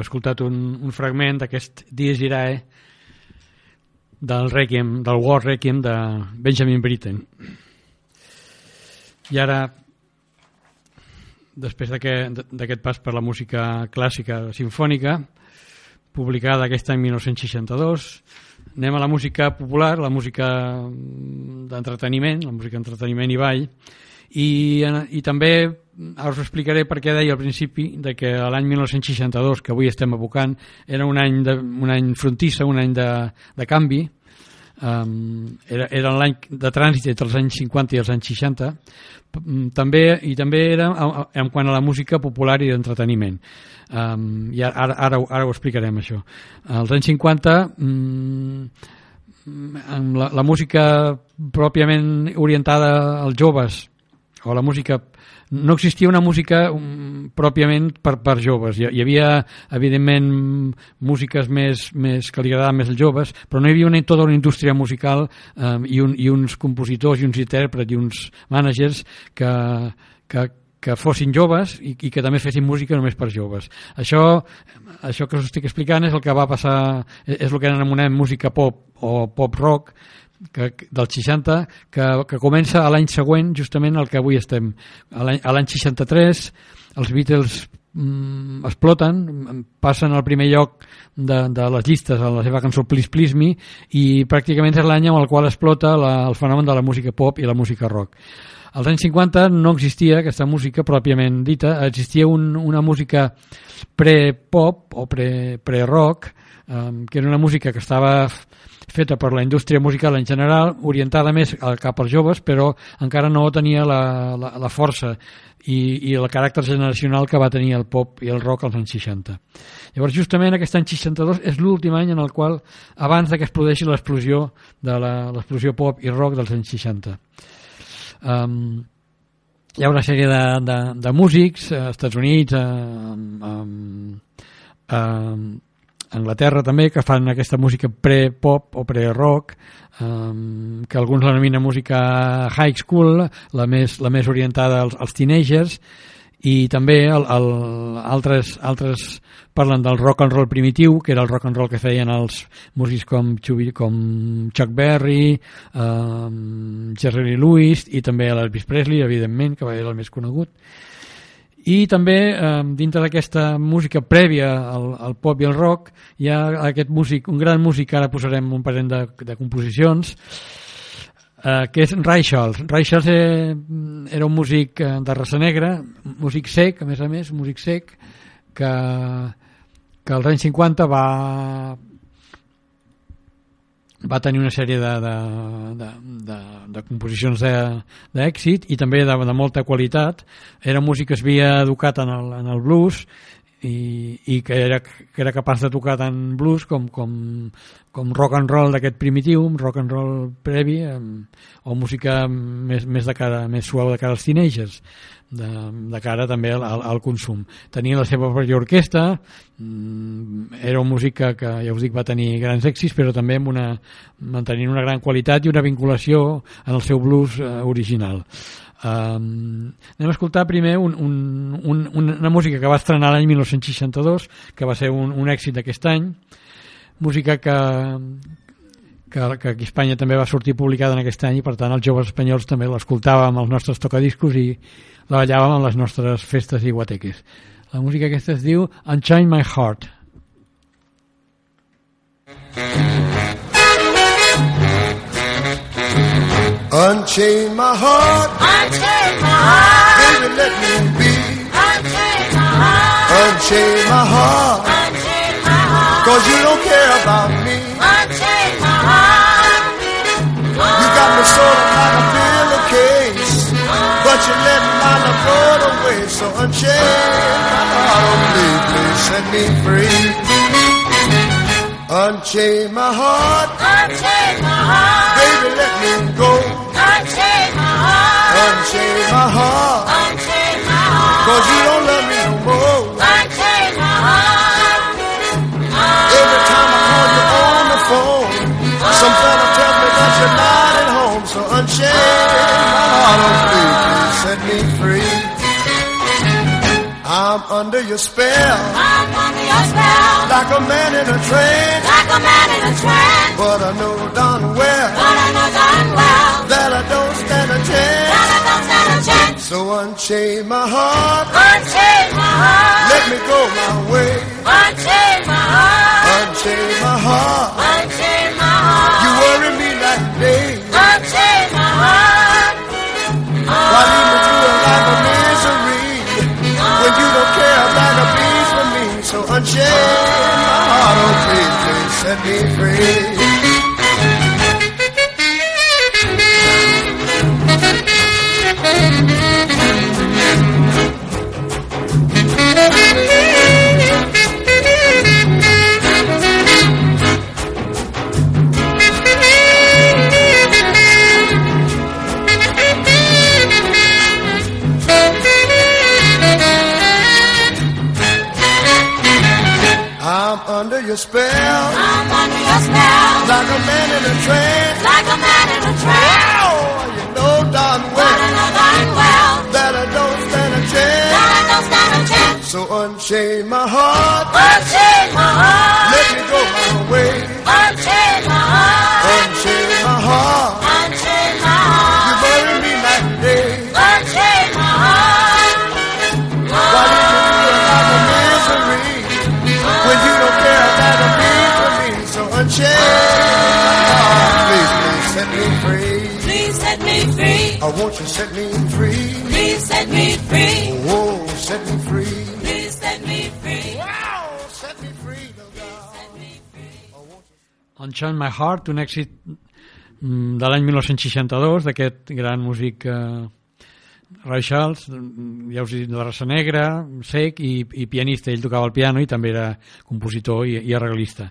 Escoltat un, un fragment d'aquest Dies Irae del Requiem, del War Requiem de Benjamin Britten. I ara després d'aquest pas per la música clàssica sinfònica, publicada aquest any 1962, anem a la música popular, la música mm, d'entreteniment, la música d'entreteniment i ball, i, en- i també ara us explicaré per què deia al principi de que l'any 1962, que avui estem evocant, era un any, de, un any frontissa, un any de, de canvi, um, era, era l'any de trànsit entre els anys 50 i els anys 60, P- mm, també, i també era en quant a la música popular i d'entreteniment. Um, I ara, ara, ara ho explicarem, això. Als anys 50, mm, amb la, la música pròpiament orientada als joves o la música no existia una música um, pròpiament per, per joves hi, hi havia evidentment músiques més, més que li agradaven més als joves però no hi havia una, tota una indústria musical um, i, un, i uns compositors i uns intèrprets i uns mànagers que, que, que fossin joves i, i que també fessin música només per joves. Això, això que us estic explicant és el que va passar, és el que anomenem música pop o pop rock, que, del 60, que, que comença a l'any següent, justament el que avui estem. A l'any a l'any 63, els Beatles mm, exploten, mm, passen al primer lloc de, de les llistes a la seva cançó Please Please Me i pràcticament és l'any amb el qual explota la, el fenomen de la música pop i la música rock. Als anys 50 no existia aquesta música pròpiament dita, existia un, una música pre-pop o pre- pre-rock, um, que era una música que estava feta per la indústria musical en general, orientada més al- cap als joves, però encara no tenia la, la, la força i, i el caràcter generacional que va tenir el pop i el rock als anys 60. Llavors, justament aquest any 62 és l'últim any en el qual, abans de que explodeixi l'explosió de l'explosió pop i rock dels anys 60. Um, hi ha una sèrie de, de, de músics als Estats Units, a, a, a, a Anglaterra també, que fan aquesta música pre-pop o pre-rock, um, que alguns l'anominen música high school, la més, la més orientada als, als teenagers, i també el, el, altres, altres parlen del rock and roll primitiu, que era el rock and roll que feien els músics com, com Chuck Berry, um, Jerry Lewis i també l'Elvis Presley, evidentment, que era el més conegut. I també, eh, dintre d'aquesta música prèvia al, al pop i al rock, hi ha aquest músic, un gran músic, ara posarem un parell de, de composicions, eh, que és Ray Charles. Ray Charles eh, era un músic eh, de raça negra, músic sec, a més a més, músic sec, que, que als anys 50 va va tenir una sèrie de, de, de, de, de composicions d'èxit i també de, de molta qualitat. Era músic que es havia educat en el, en el blues i, i que, era, que era capaç de tocar tant blues com, com, com rock and roll d'aquest primitiu, rock and roll previ, o música més, més, de cara, més suau de cara als teenagers de, de cara també al, al, consum. Tenia la seva pròpia orquestra, mm, era un músic que, que, ja us dic, va tenir grans èxits, però també amb una, mantenint una gran qualitat i una vinculació en el seu blues eh, original. Um, anem a escoltar primer un, un, un, una música que va estrenar l'any 1962, que va ser un, un èxit d'aquest any, música que, que, que aquí a Espanya també va sortir publicada en aquest any i per tant els joves espanyols també l'escoltàvem amb els nostres tocadiscos i la ballàvem en les nostres festes i guateques. La música aquesta es diu Unchain My Heart. Unchain my heart. Unchain my heart. Baby, let me be. Unchain my heart. Unchain my heart. Unchain my heart. Cause you don't care about me. You got me sort of like a pillowcase. But you let my love float away. So unchain my heart. Oh, please, please set me free. Unchain my heart. Unchain my heart. Baby, let me go. Unchain my heart. Unchain my heart. Unchain my heart. Cause you don't love me no more. Unchain my heart. Every time I call you on the phone, some fella tells me that you're not. So unchain ah, my heart, oh please set me free. I'm under your spell, I'm under your spell. like a man in a trance. Like a man in a trance. But I know darn well But I know darn well that I don't stand a chance. that I don't stand a chance. So unchain my heart. Unchain my heart. Let me go my way. Unchain my heart. Unchain my heart. Unchain my heart. You worry me like day. Unchain my heart. Unchain my heart, oh please, please set me free. Spell. I'm under your spell. Like a man in a trance. Like a man in a trance. Oh, you know darn well. I know darn well. That I don't stand a chance. That I don't stand a chance. So unchain my heart. Unchain my heart. Let me go my way. Unchain my heart. Unchain my heart. Me free. I want you to set me free. Please set me free. Oh, set me free. Please set me free. Wow, set me free. Unchain My Heart, un èxit mm, de l'any 1962 d'aquest gran músic eh, Ray Charles, mm, ja us he dit, de raça negra, sec i, i pianista. Ell tocava el piano i també era compositor i, i arreglista.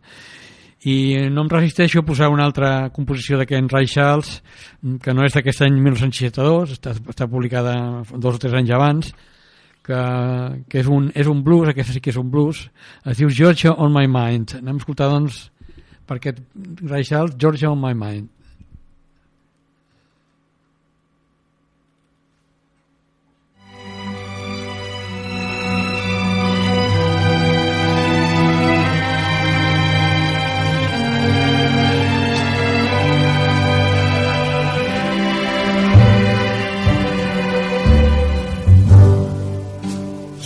I no em resisteixo a posar una altra composició Ray Charles, mm, que no és d'aquest any 1962, està, està publicada dos o tres anys abans, que, que és, un, és un blues, aquesta sí que és un blues, es diu Georgia on my mind. Anem a escoltar, doncs, per aquest Ray Charles, Georgia on my mind.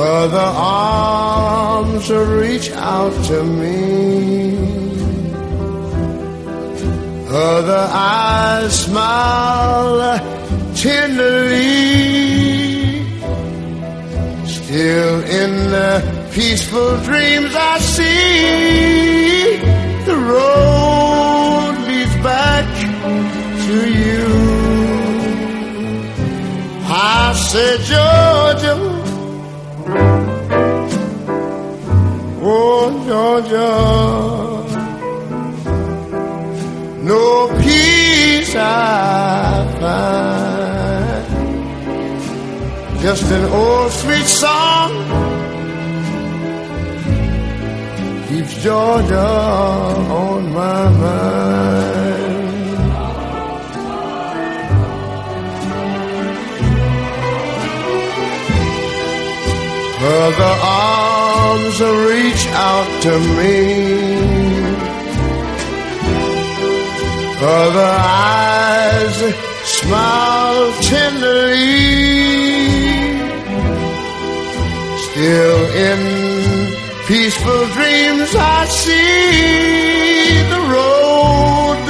Other arms reach out to me. Other eyes smile tenderly. Still in the peaceful dreams I see the road leads back to you. I said, Georgia. Oh, Georgia, no peace I find. Just an old sweet song keeps Georgia on my mind. Other arms reach out to me. Other eyes smile tenderly. Still in peaceful dreams I see the road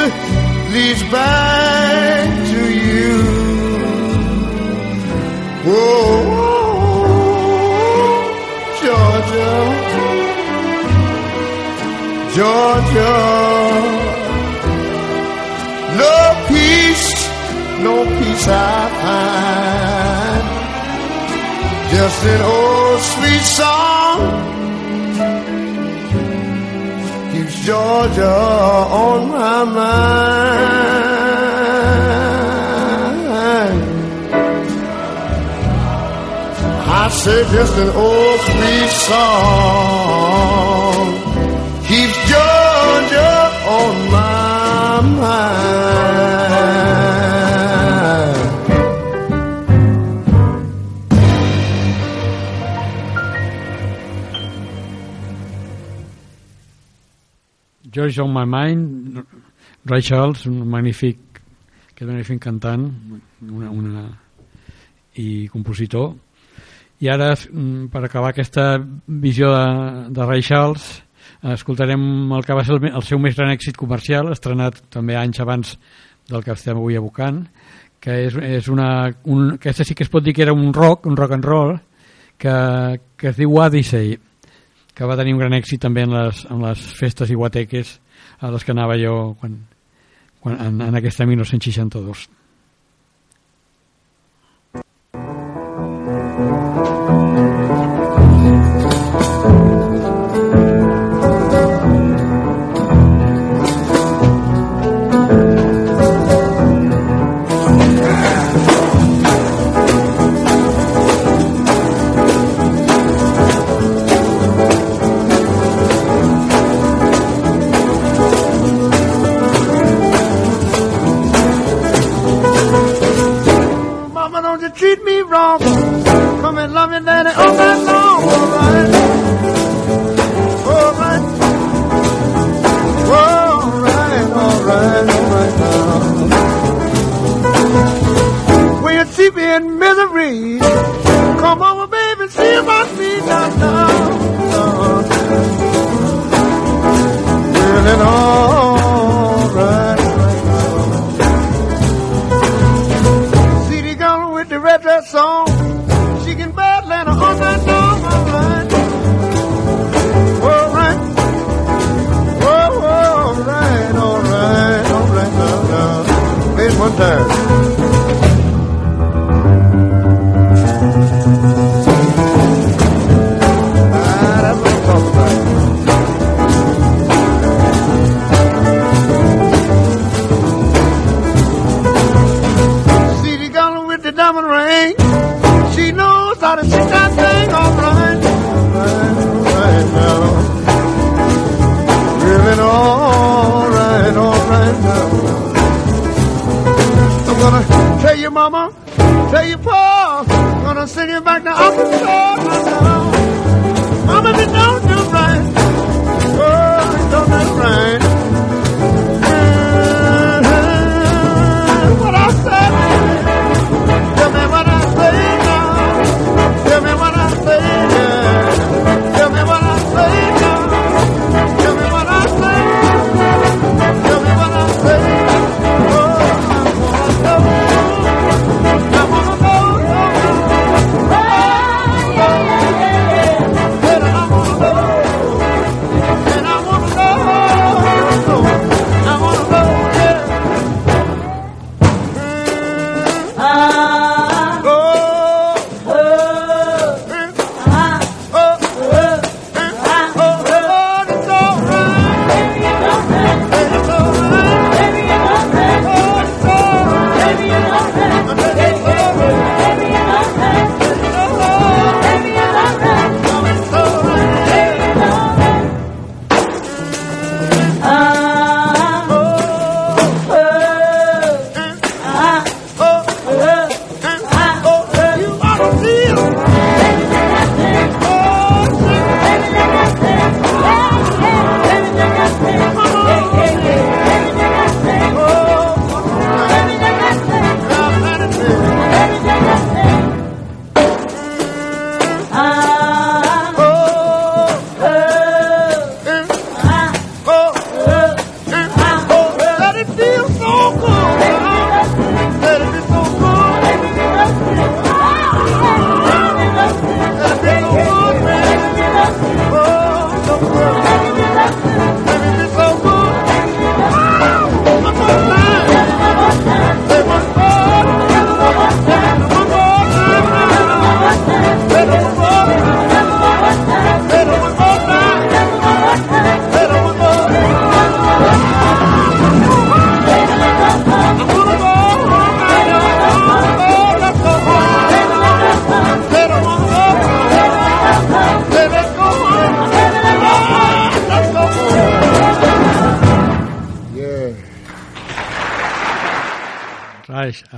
leads back to you. Georgia, Georgia, no peace, no peace I find. Just an old sweet song keeps Georgia on my mind. I say just an old sweet song on. George on My Mind, Ray Charles, un magnífic, aquest magnífic cantant una, una, i compositor. I ara, mm, per acabar aquesta visió de, de Ray Charles, escoltarem el que va ser el, el seu més gran èxit comercial, estrenat també anys abans del que estem avui evocant, que és, és una, un, aquesta sí que es pot dir que era un rock, un rock and roll, que, que es diu Odyssey, que va tenir un gran èxit també en les, en les festes i guateques a les que anava jo quan, quan, en, en aquesta 1962. and then it all night long. All right. All right. All right, all right, all right see me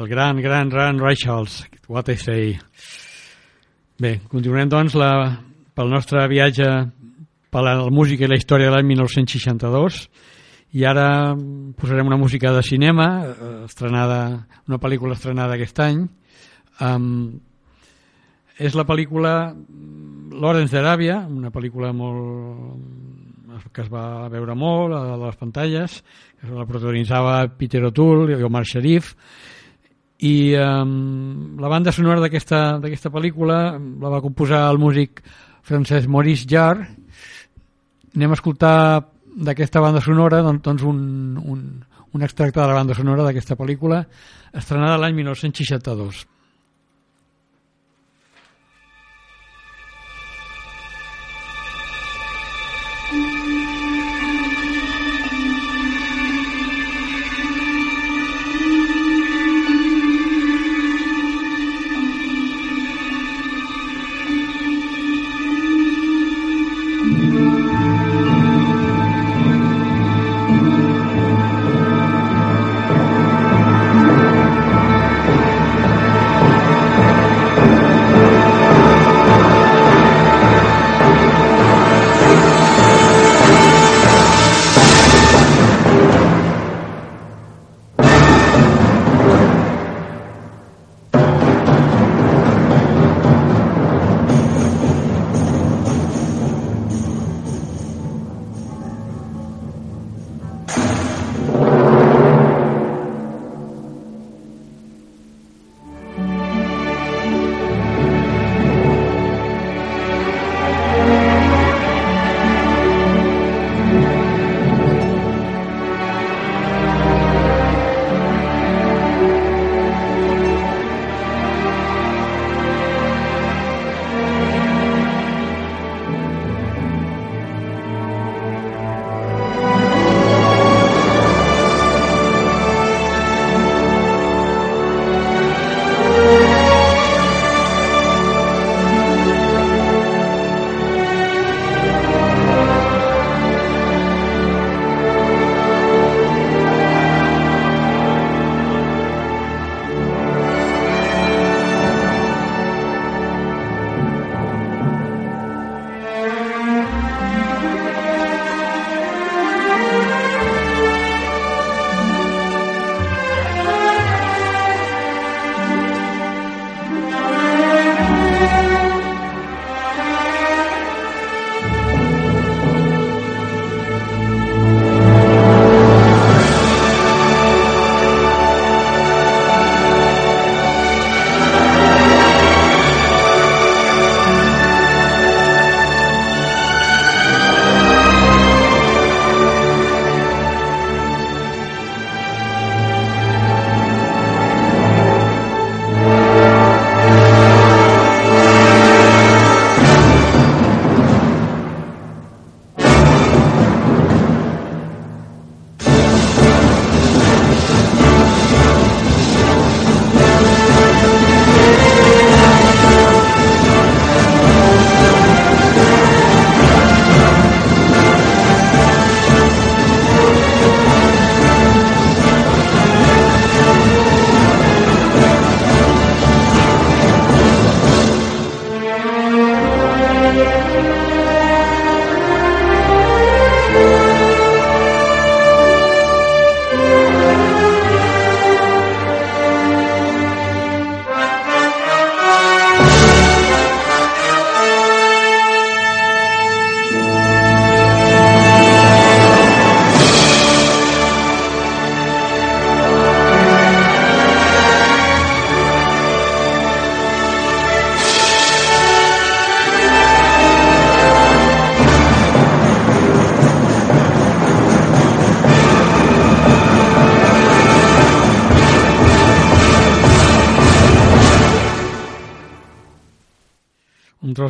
el gran, gran, gran Ray Charles, What I Say. Bé, continuem doncs la, pel nostre viatge per la música i la història de l'any 1962 i ara posarem una música de cinema eh, estrenada, una pel·lícula estrenada aquest any. Um, és la pel·lícula Lawrence d'Aràbia una pel·lícula molt que es va veure molt a les pantalles que la protagonitzava Peter O'Toole i Omar Sharif i um, la banda sonora d'aquesta pel·lícula la va composar el músic francès Maurice Jarre. Anem a escoltar d'aquesta banda sonora doncs un, un, un extracte de la banda sonora d'aquesta pel·lícula estrenada l'any 1962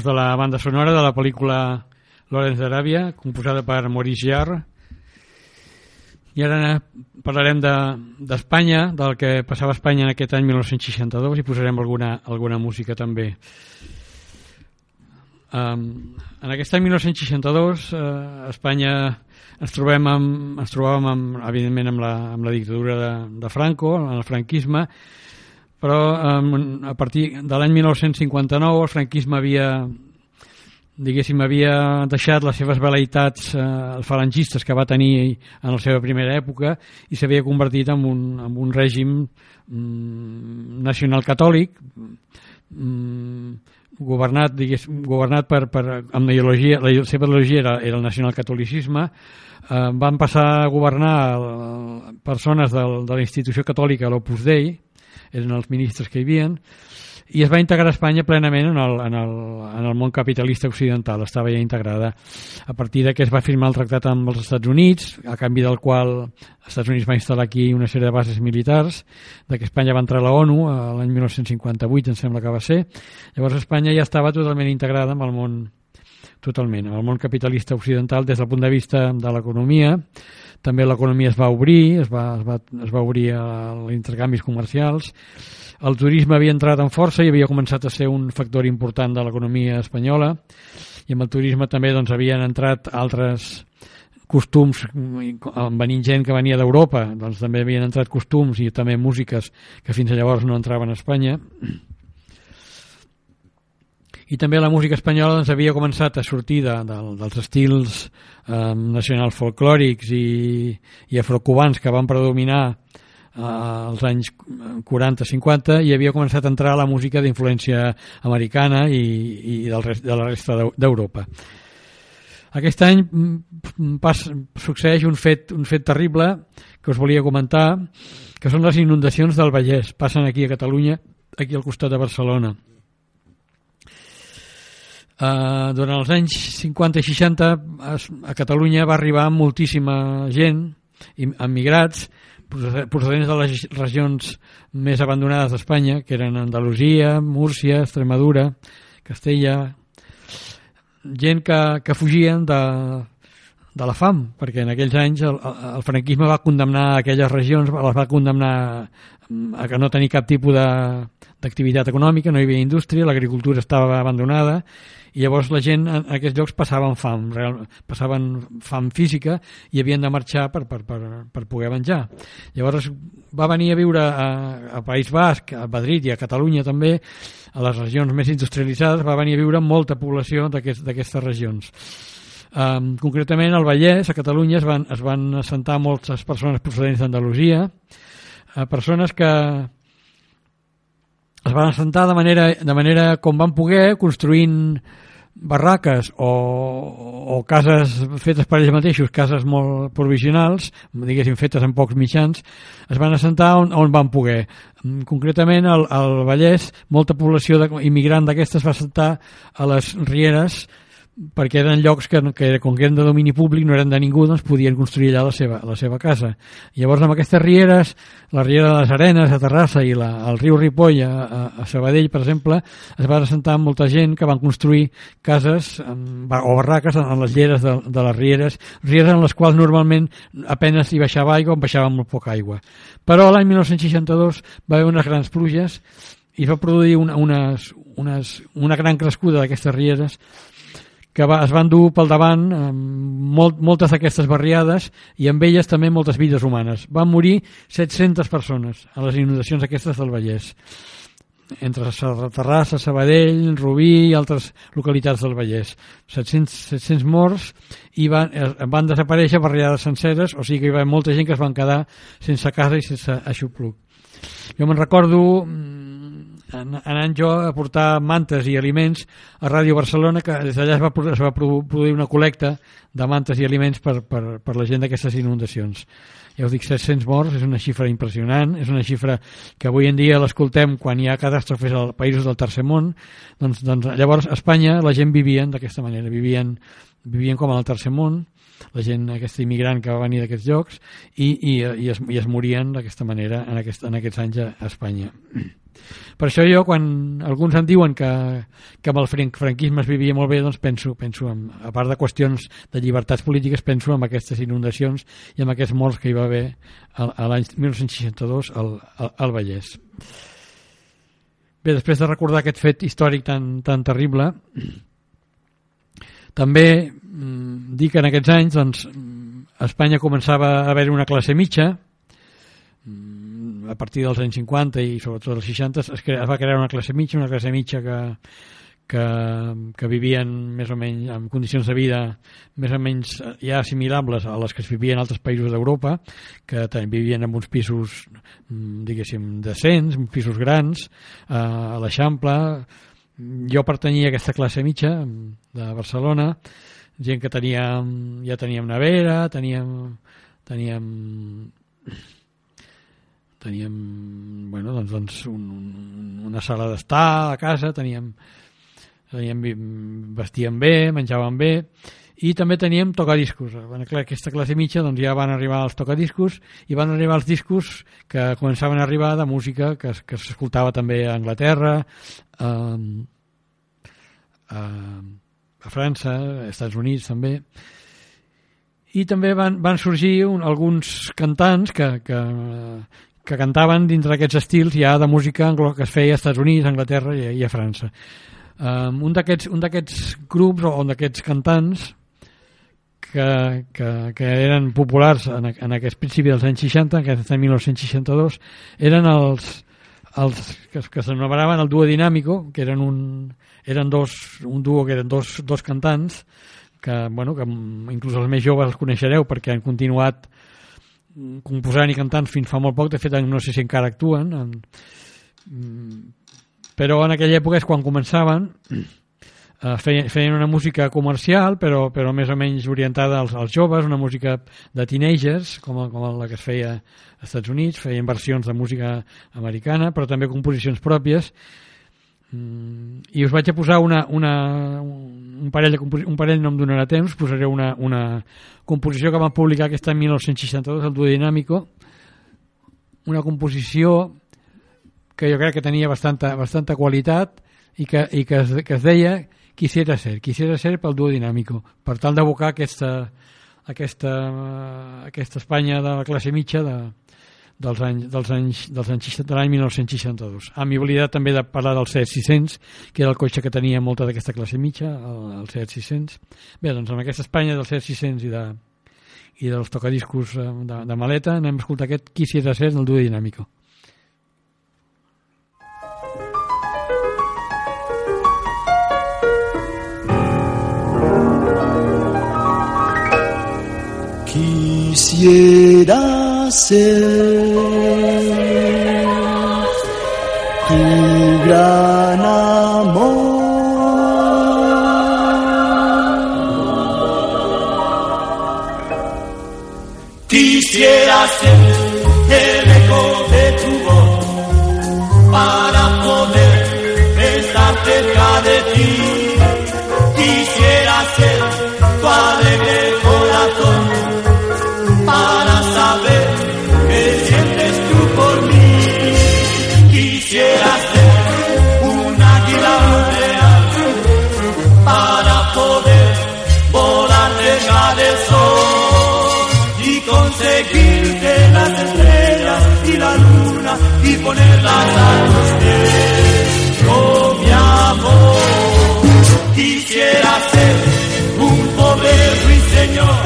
tros de la banda sonora de la pel·lícula Lawrence d'Aràbia, composada per Maurice Jarre. I ara parlarem d'Espanya, de, del que passava a Espanya en aquest any 1962 i posarem alguna, alguna música també. Um, en aquest any 1962 uh, a Espanya ens trobem amb, ens trobàvem amb, evidentment amb la, amb la dictadura de, de Franco, en el franquisme, però a partir de l'any 1959 el franquisme havia diguéssim, havia deixat les seves velaitats eh, falangistes que va tenir en la seva primera època i s'havia convertit en un, en un règim mm, nacional catòlic mm, governat, digués, governat per, per, amb la ideologia, la seva ideologia era, era el nacionalcatolicisme, eh, van passar a governar persones del, de la institució catòlica, l'Opus Dei, eren els ministres que hi havien, i es va integrar Espanya plenament en el, en el, en el món capitalista occidental, estava ja integrada a partir de que es va firmar el tractat amb els Estats Units, a canvi del qual els Estats Units va instal·lar aquí una sèrie de bases militars, de que Espanya va entrar a la ONU l'any 1958, em sembla que va ser. Llavors Espanya ja estava totalment integrada amb el món totalment, amb el món capitalista occidental des del punt de vista de l'economia, també l'economia es va obrir, es va, es va, es va obrir als intercanvis comercials, el turisme havia entrat en força i havia començat a ser un factor important de l'economia espanyola. I amb el turisme també doncs, havien entrat altres costums, venint gent que venia d'Europa, doncs també havien entrat costums i també músiques que fins llavors no entraven a Espanya. I també la música espanyola doncs, havia començat a sortir de, de, dels estils eh, nacional folclòrics i, i afrocubans que van predominar als anys 40-50 i havia començat a entrar la música d'influència americana i, i del rest, de la resta d'Europa. Aquest any pas, succeeix un fet, un fet terrible que us volia comentar, que són les inundacions del Vallès. Passen aquí a Catalunya, aquí al costat de Barcelona. Uh, durant els anys 50 i 60 a, a Catalunya va arribar moltíssima gent, emigrats, procedents de les regions més abandonades d'Espanya, que eren Andalusia, Múrcia, Extremadura, Castella, gent que, que fugien de, de la fam, perquè en aquells anys el, el franquisme va condemnar aquelles regions, les va condemnar a que no tenir cap tipus d'activitat econòmica, no hi havia indústria, l'agricultura estava abandonada i llavors la gent en aquests llocs passaven fam, real, passaven fam física i havien de marxar per, per, per, per poder menjar. Llavors va venir a viure a, a País Basc, a Madrid i a Catalunya també, a les regions més industrialitzades, va venir a viure molta població d'aquestes aquest, regions. Um, concretament al Vallès, a Catalunya, es van, es van assentar moltes persones procedents d'Andalusia, uh, persones que, es van assentar de manera, de manera com van poder, construint barraques o, o cases fetes per ells mateixos, cases molt provisionals, diguéssim fetes en pocs mitjans, es van assentar on, on van poder. Mm, concretament, al, al Vallès, molta població de, immigrant d'aquestes va assentar a les rieres perquè eren llocs que, que com que eren de domini públic no eren de ningú, doncs podien construir allà la seva, la seva casa. Llavors amb aquestes rieres, la riera de les Arenes a Terrassa i la, el riu Ripoll a, a, Sabadell, per exemple, es va assentar molta gent que van construir cases o barraques en, les lleres de, de les rieres, rieres en les quals normalment apenes hi baixava aigua o baixava molt poca aigua. Però l'any 1962 va haver unes grans pluges i va produir una, unes, unes, una gran crescuda d'aquestes rieres que va, es van dur pel davant eh, molt, moltes d'aquestes barriades i amb elles també moltes vides humanes. Van morir 700 persones a les inundacions aquestes del Vallès entre Terrassa, Sabadell, Rubí i altres localitats del Vallès. 700, 700 morts i van, eh, van desaparèixer barriades senceres, o sigui que hi va molta gent que es van quedar sense casa i sense aixopluc. Jo me'n recordo mm, anant jo a portar mantes i aliments a Ràdio Barcelona, que des d'allà es, va, es va produir una col·lecta de mantes i aliments per, per, per la gent d'aquestes inundacions. Ja us dic, 700 morts és una xifra impressionant, és una xifra que avui en dia l'escoltem quan hi ha catàstrofes als països del tercer món, doncs, doncs llavors a Espanya la gent vivien d'aquesta manera, vivien, vivien com el tercer món, la gent, aquesta immigrant que va venir d'aquests llocs, i, i, i, es, i es morien d'aquesta manera en, aquest, en aquests anys a Espanya. Per això jo, quan alguns em diuen que, que amb el franquisme es vivia molt bé, doncs penso, penso en, a part de qüestions de llibertats polítiques, penso en aquestes inundacions i en aquests morts que hi va haver a l'any 1962 al, al, al Vallès. Bé, després de recordar aquest fet històric tan, tan terrible, També dir que en aquests anys doncs, mm, a Espanya començava a haver una classe mitja, mm, a partir dels anys 50 i sobretot dels 60 es, crea, es va crear una classe mitja, una classe mitja que, que, que vivien més o menys en condicions de vida més o menys ja assimilables a les que es vivien en altres països d'Europa, que també vivien en uns pisos, mm, diguéssim, decents, uns pisos grans, eh, a l'Eixample. Jo pertanyia a aquesta classe mitja mm, de Barcelona, gent que teníem, ja teníem nevera, teníem, teníem teníem bueno, doncs, doncs un, un, una sala d'estar a casa, teníem, teníem vestíem bé, menjaven bé i també teníem tocadiscos. Clar, aquesta classe mitja doncs, ja van arribar els tocadiscos i van arribar els discos que començaven a arribar de música que, que s'escoltava també a Anglaterra a, a, a França, als Estats Units també i també van, van sorgir un, alguns cantants que, que, que cantaven dintre d'aquests estils ja de música que es feia als Estats Units, a Anglaterra i, i a França. Um, un d'aquests grups o un d'aquests cantants que, que, que eren populars en, en aquest principi dels anys 60, en any 1962, eren els, els que, que s'anomenaven el duo dinàmico, que eren un, eren dos, un duo que eren dos, dos cantants, que, bueno, que inclús els més joves els coneixereu perquè han continuat composant i cantant fins fa molt poc, de fet no sé si encara actuen. En, però en aquella època és quan començaven eh, feien una música comercial però, però més o menys orientada als, als joves, una música de teenagers com, com la que es feia als Estats Units, feien versions de música americana però també composicions pròpies Mm, i us vaig a posar una, una, un parell, de, un parell no em donarà temps posaré una, una composició que va publicar aquest any 1962 el Duo Dinàmico. Una composició que jo crec que tenia bastanta, bastanta qualitat i que, i que, es, que es deia Quisiera ser, quisiera ser pel Duo Dinàmico. Per tal d'abocar aquesta, aquesta, aquesta Espanya de la classe mitja de, dels anys, dels anys, dels anys de l'any 1962. Ah, m'he oblidat també de parlar del Seat 600, que era el cotxe que tenia molta d'aquesta classe mitja, el, el Seat 600. Bé, doncs amb aquesta Espanya del Seat 600 i, de, i dels tocadiscos eh, de, de maleta anem a escoltar aquest Quisiera ser del duo dinàmico. Quisiera ser tu gran amor. Quisiera ser el eco de tu voz para poder estar cerca de ti. Quisiera ser y ponerlas a tus pies. Oh mi amor, quisiera ser un pobre ruiseñor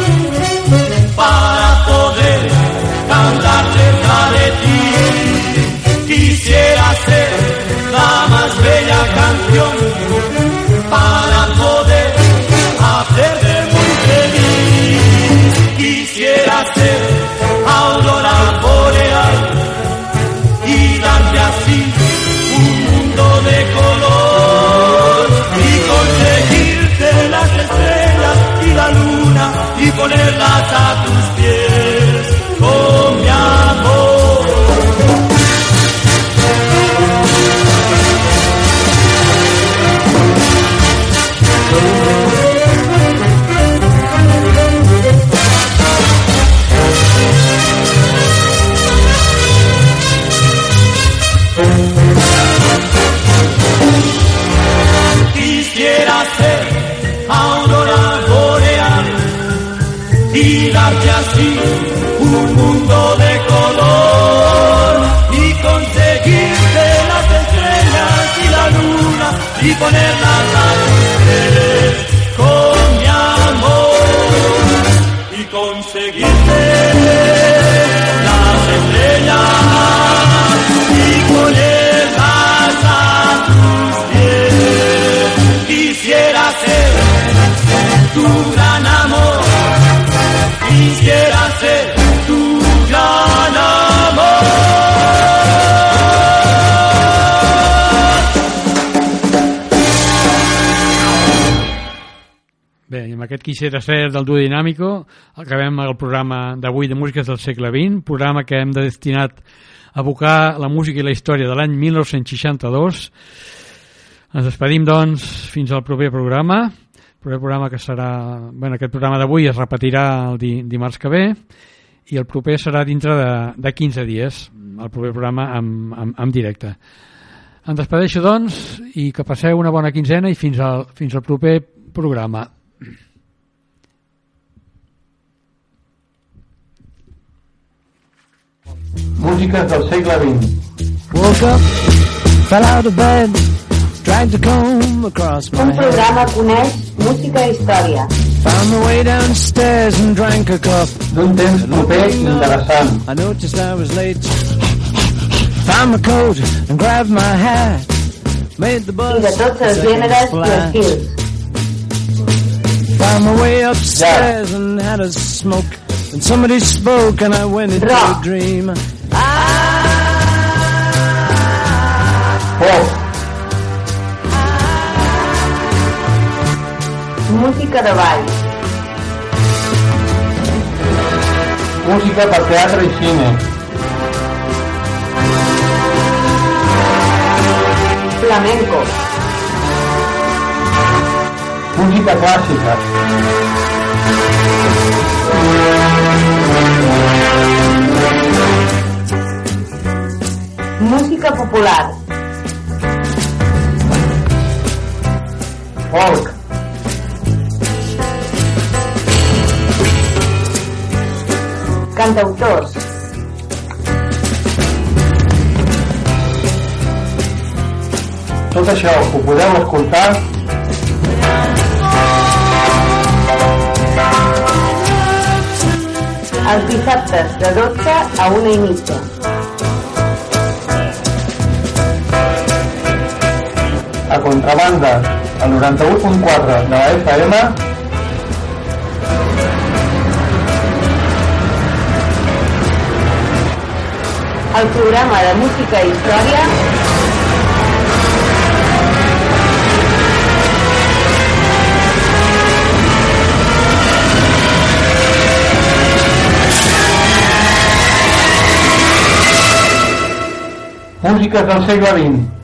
para poder cantar cerca de ti. Quisiera ser la más bella canción ponerla ponerlas a con mi amor y conseguirte las estrellas y ponerlas a tus pies. Quisiera ser tu gran amor, quisiera ser aquest quisiera ser del duo dinàmico acabem el programa d'avui de músiques del segle XX, programa que hem destinat a abocar la música i la història de l'any 1962. Ens despedim, doncs, fins al proper programa. El proper programa que serà... Bueno, aquest programa d'avui es repetirà el di dimarts que ve i el proper serà dintre de, de 15 dies, el proper programa en, en, en directe. Em despedeixo, doncs, i que passeu una bona quinzena i fins al, fins al proper programa. Músiques del segle XX. Woke up, fell out of bed, dragged a comb across my Un head. programa coneix música i història. Found my way downstairs and drank a cup. D'un temps proper i interessant. I noticed I was late. Found my coat and grabbed my hat. Made the I bus de tots els gèneres i estils. Found my way upstairs and had a smoke. And somebody spoke and I went into a dream. Música de ball. Música per teatre i cine. Flamenco. Música clàssica. Música popular. Folk. Cantautors. Tot això ho podeu escoltar Els dissabtes de 12 a 1 i mitja. Contrabanda al 91.4 de la FM El programa de música i història. Músiques del segle XX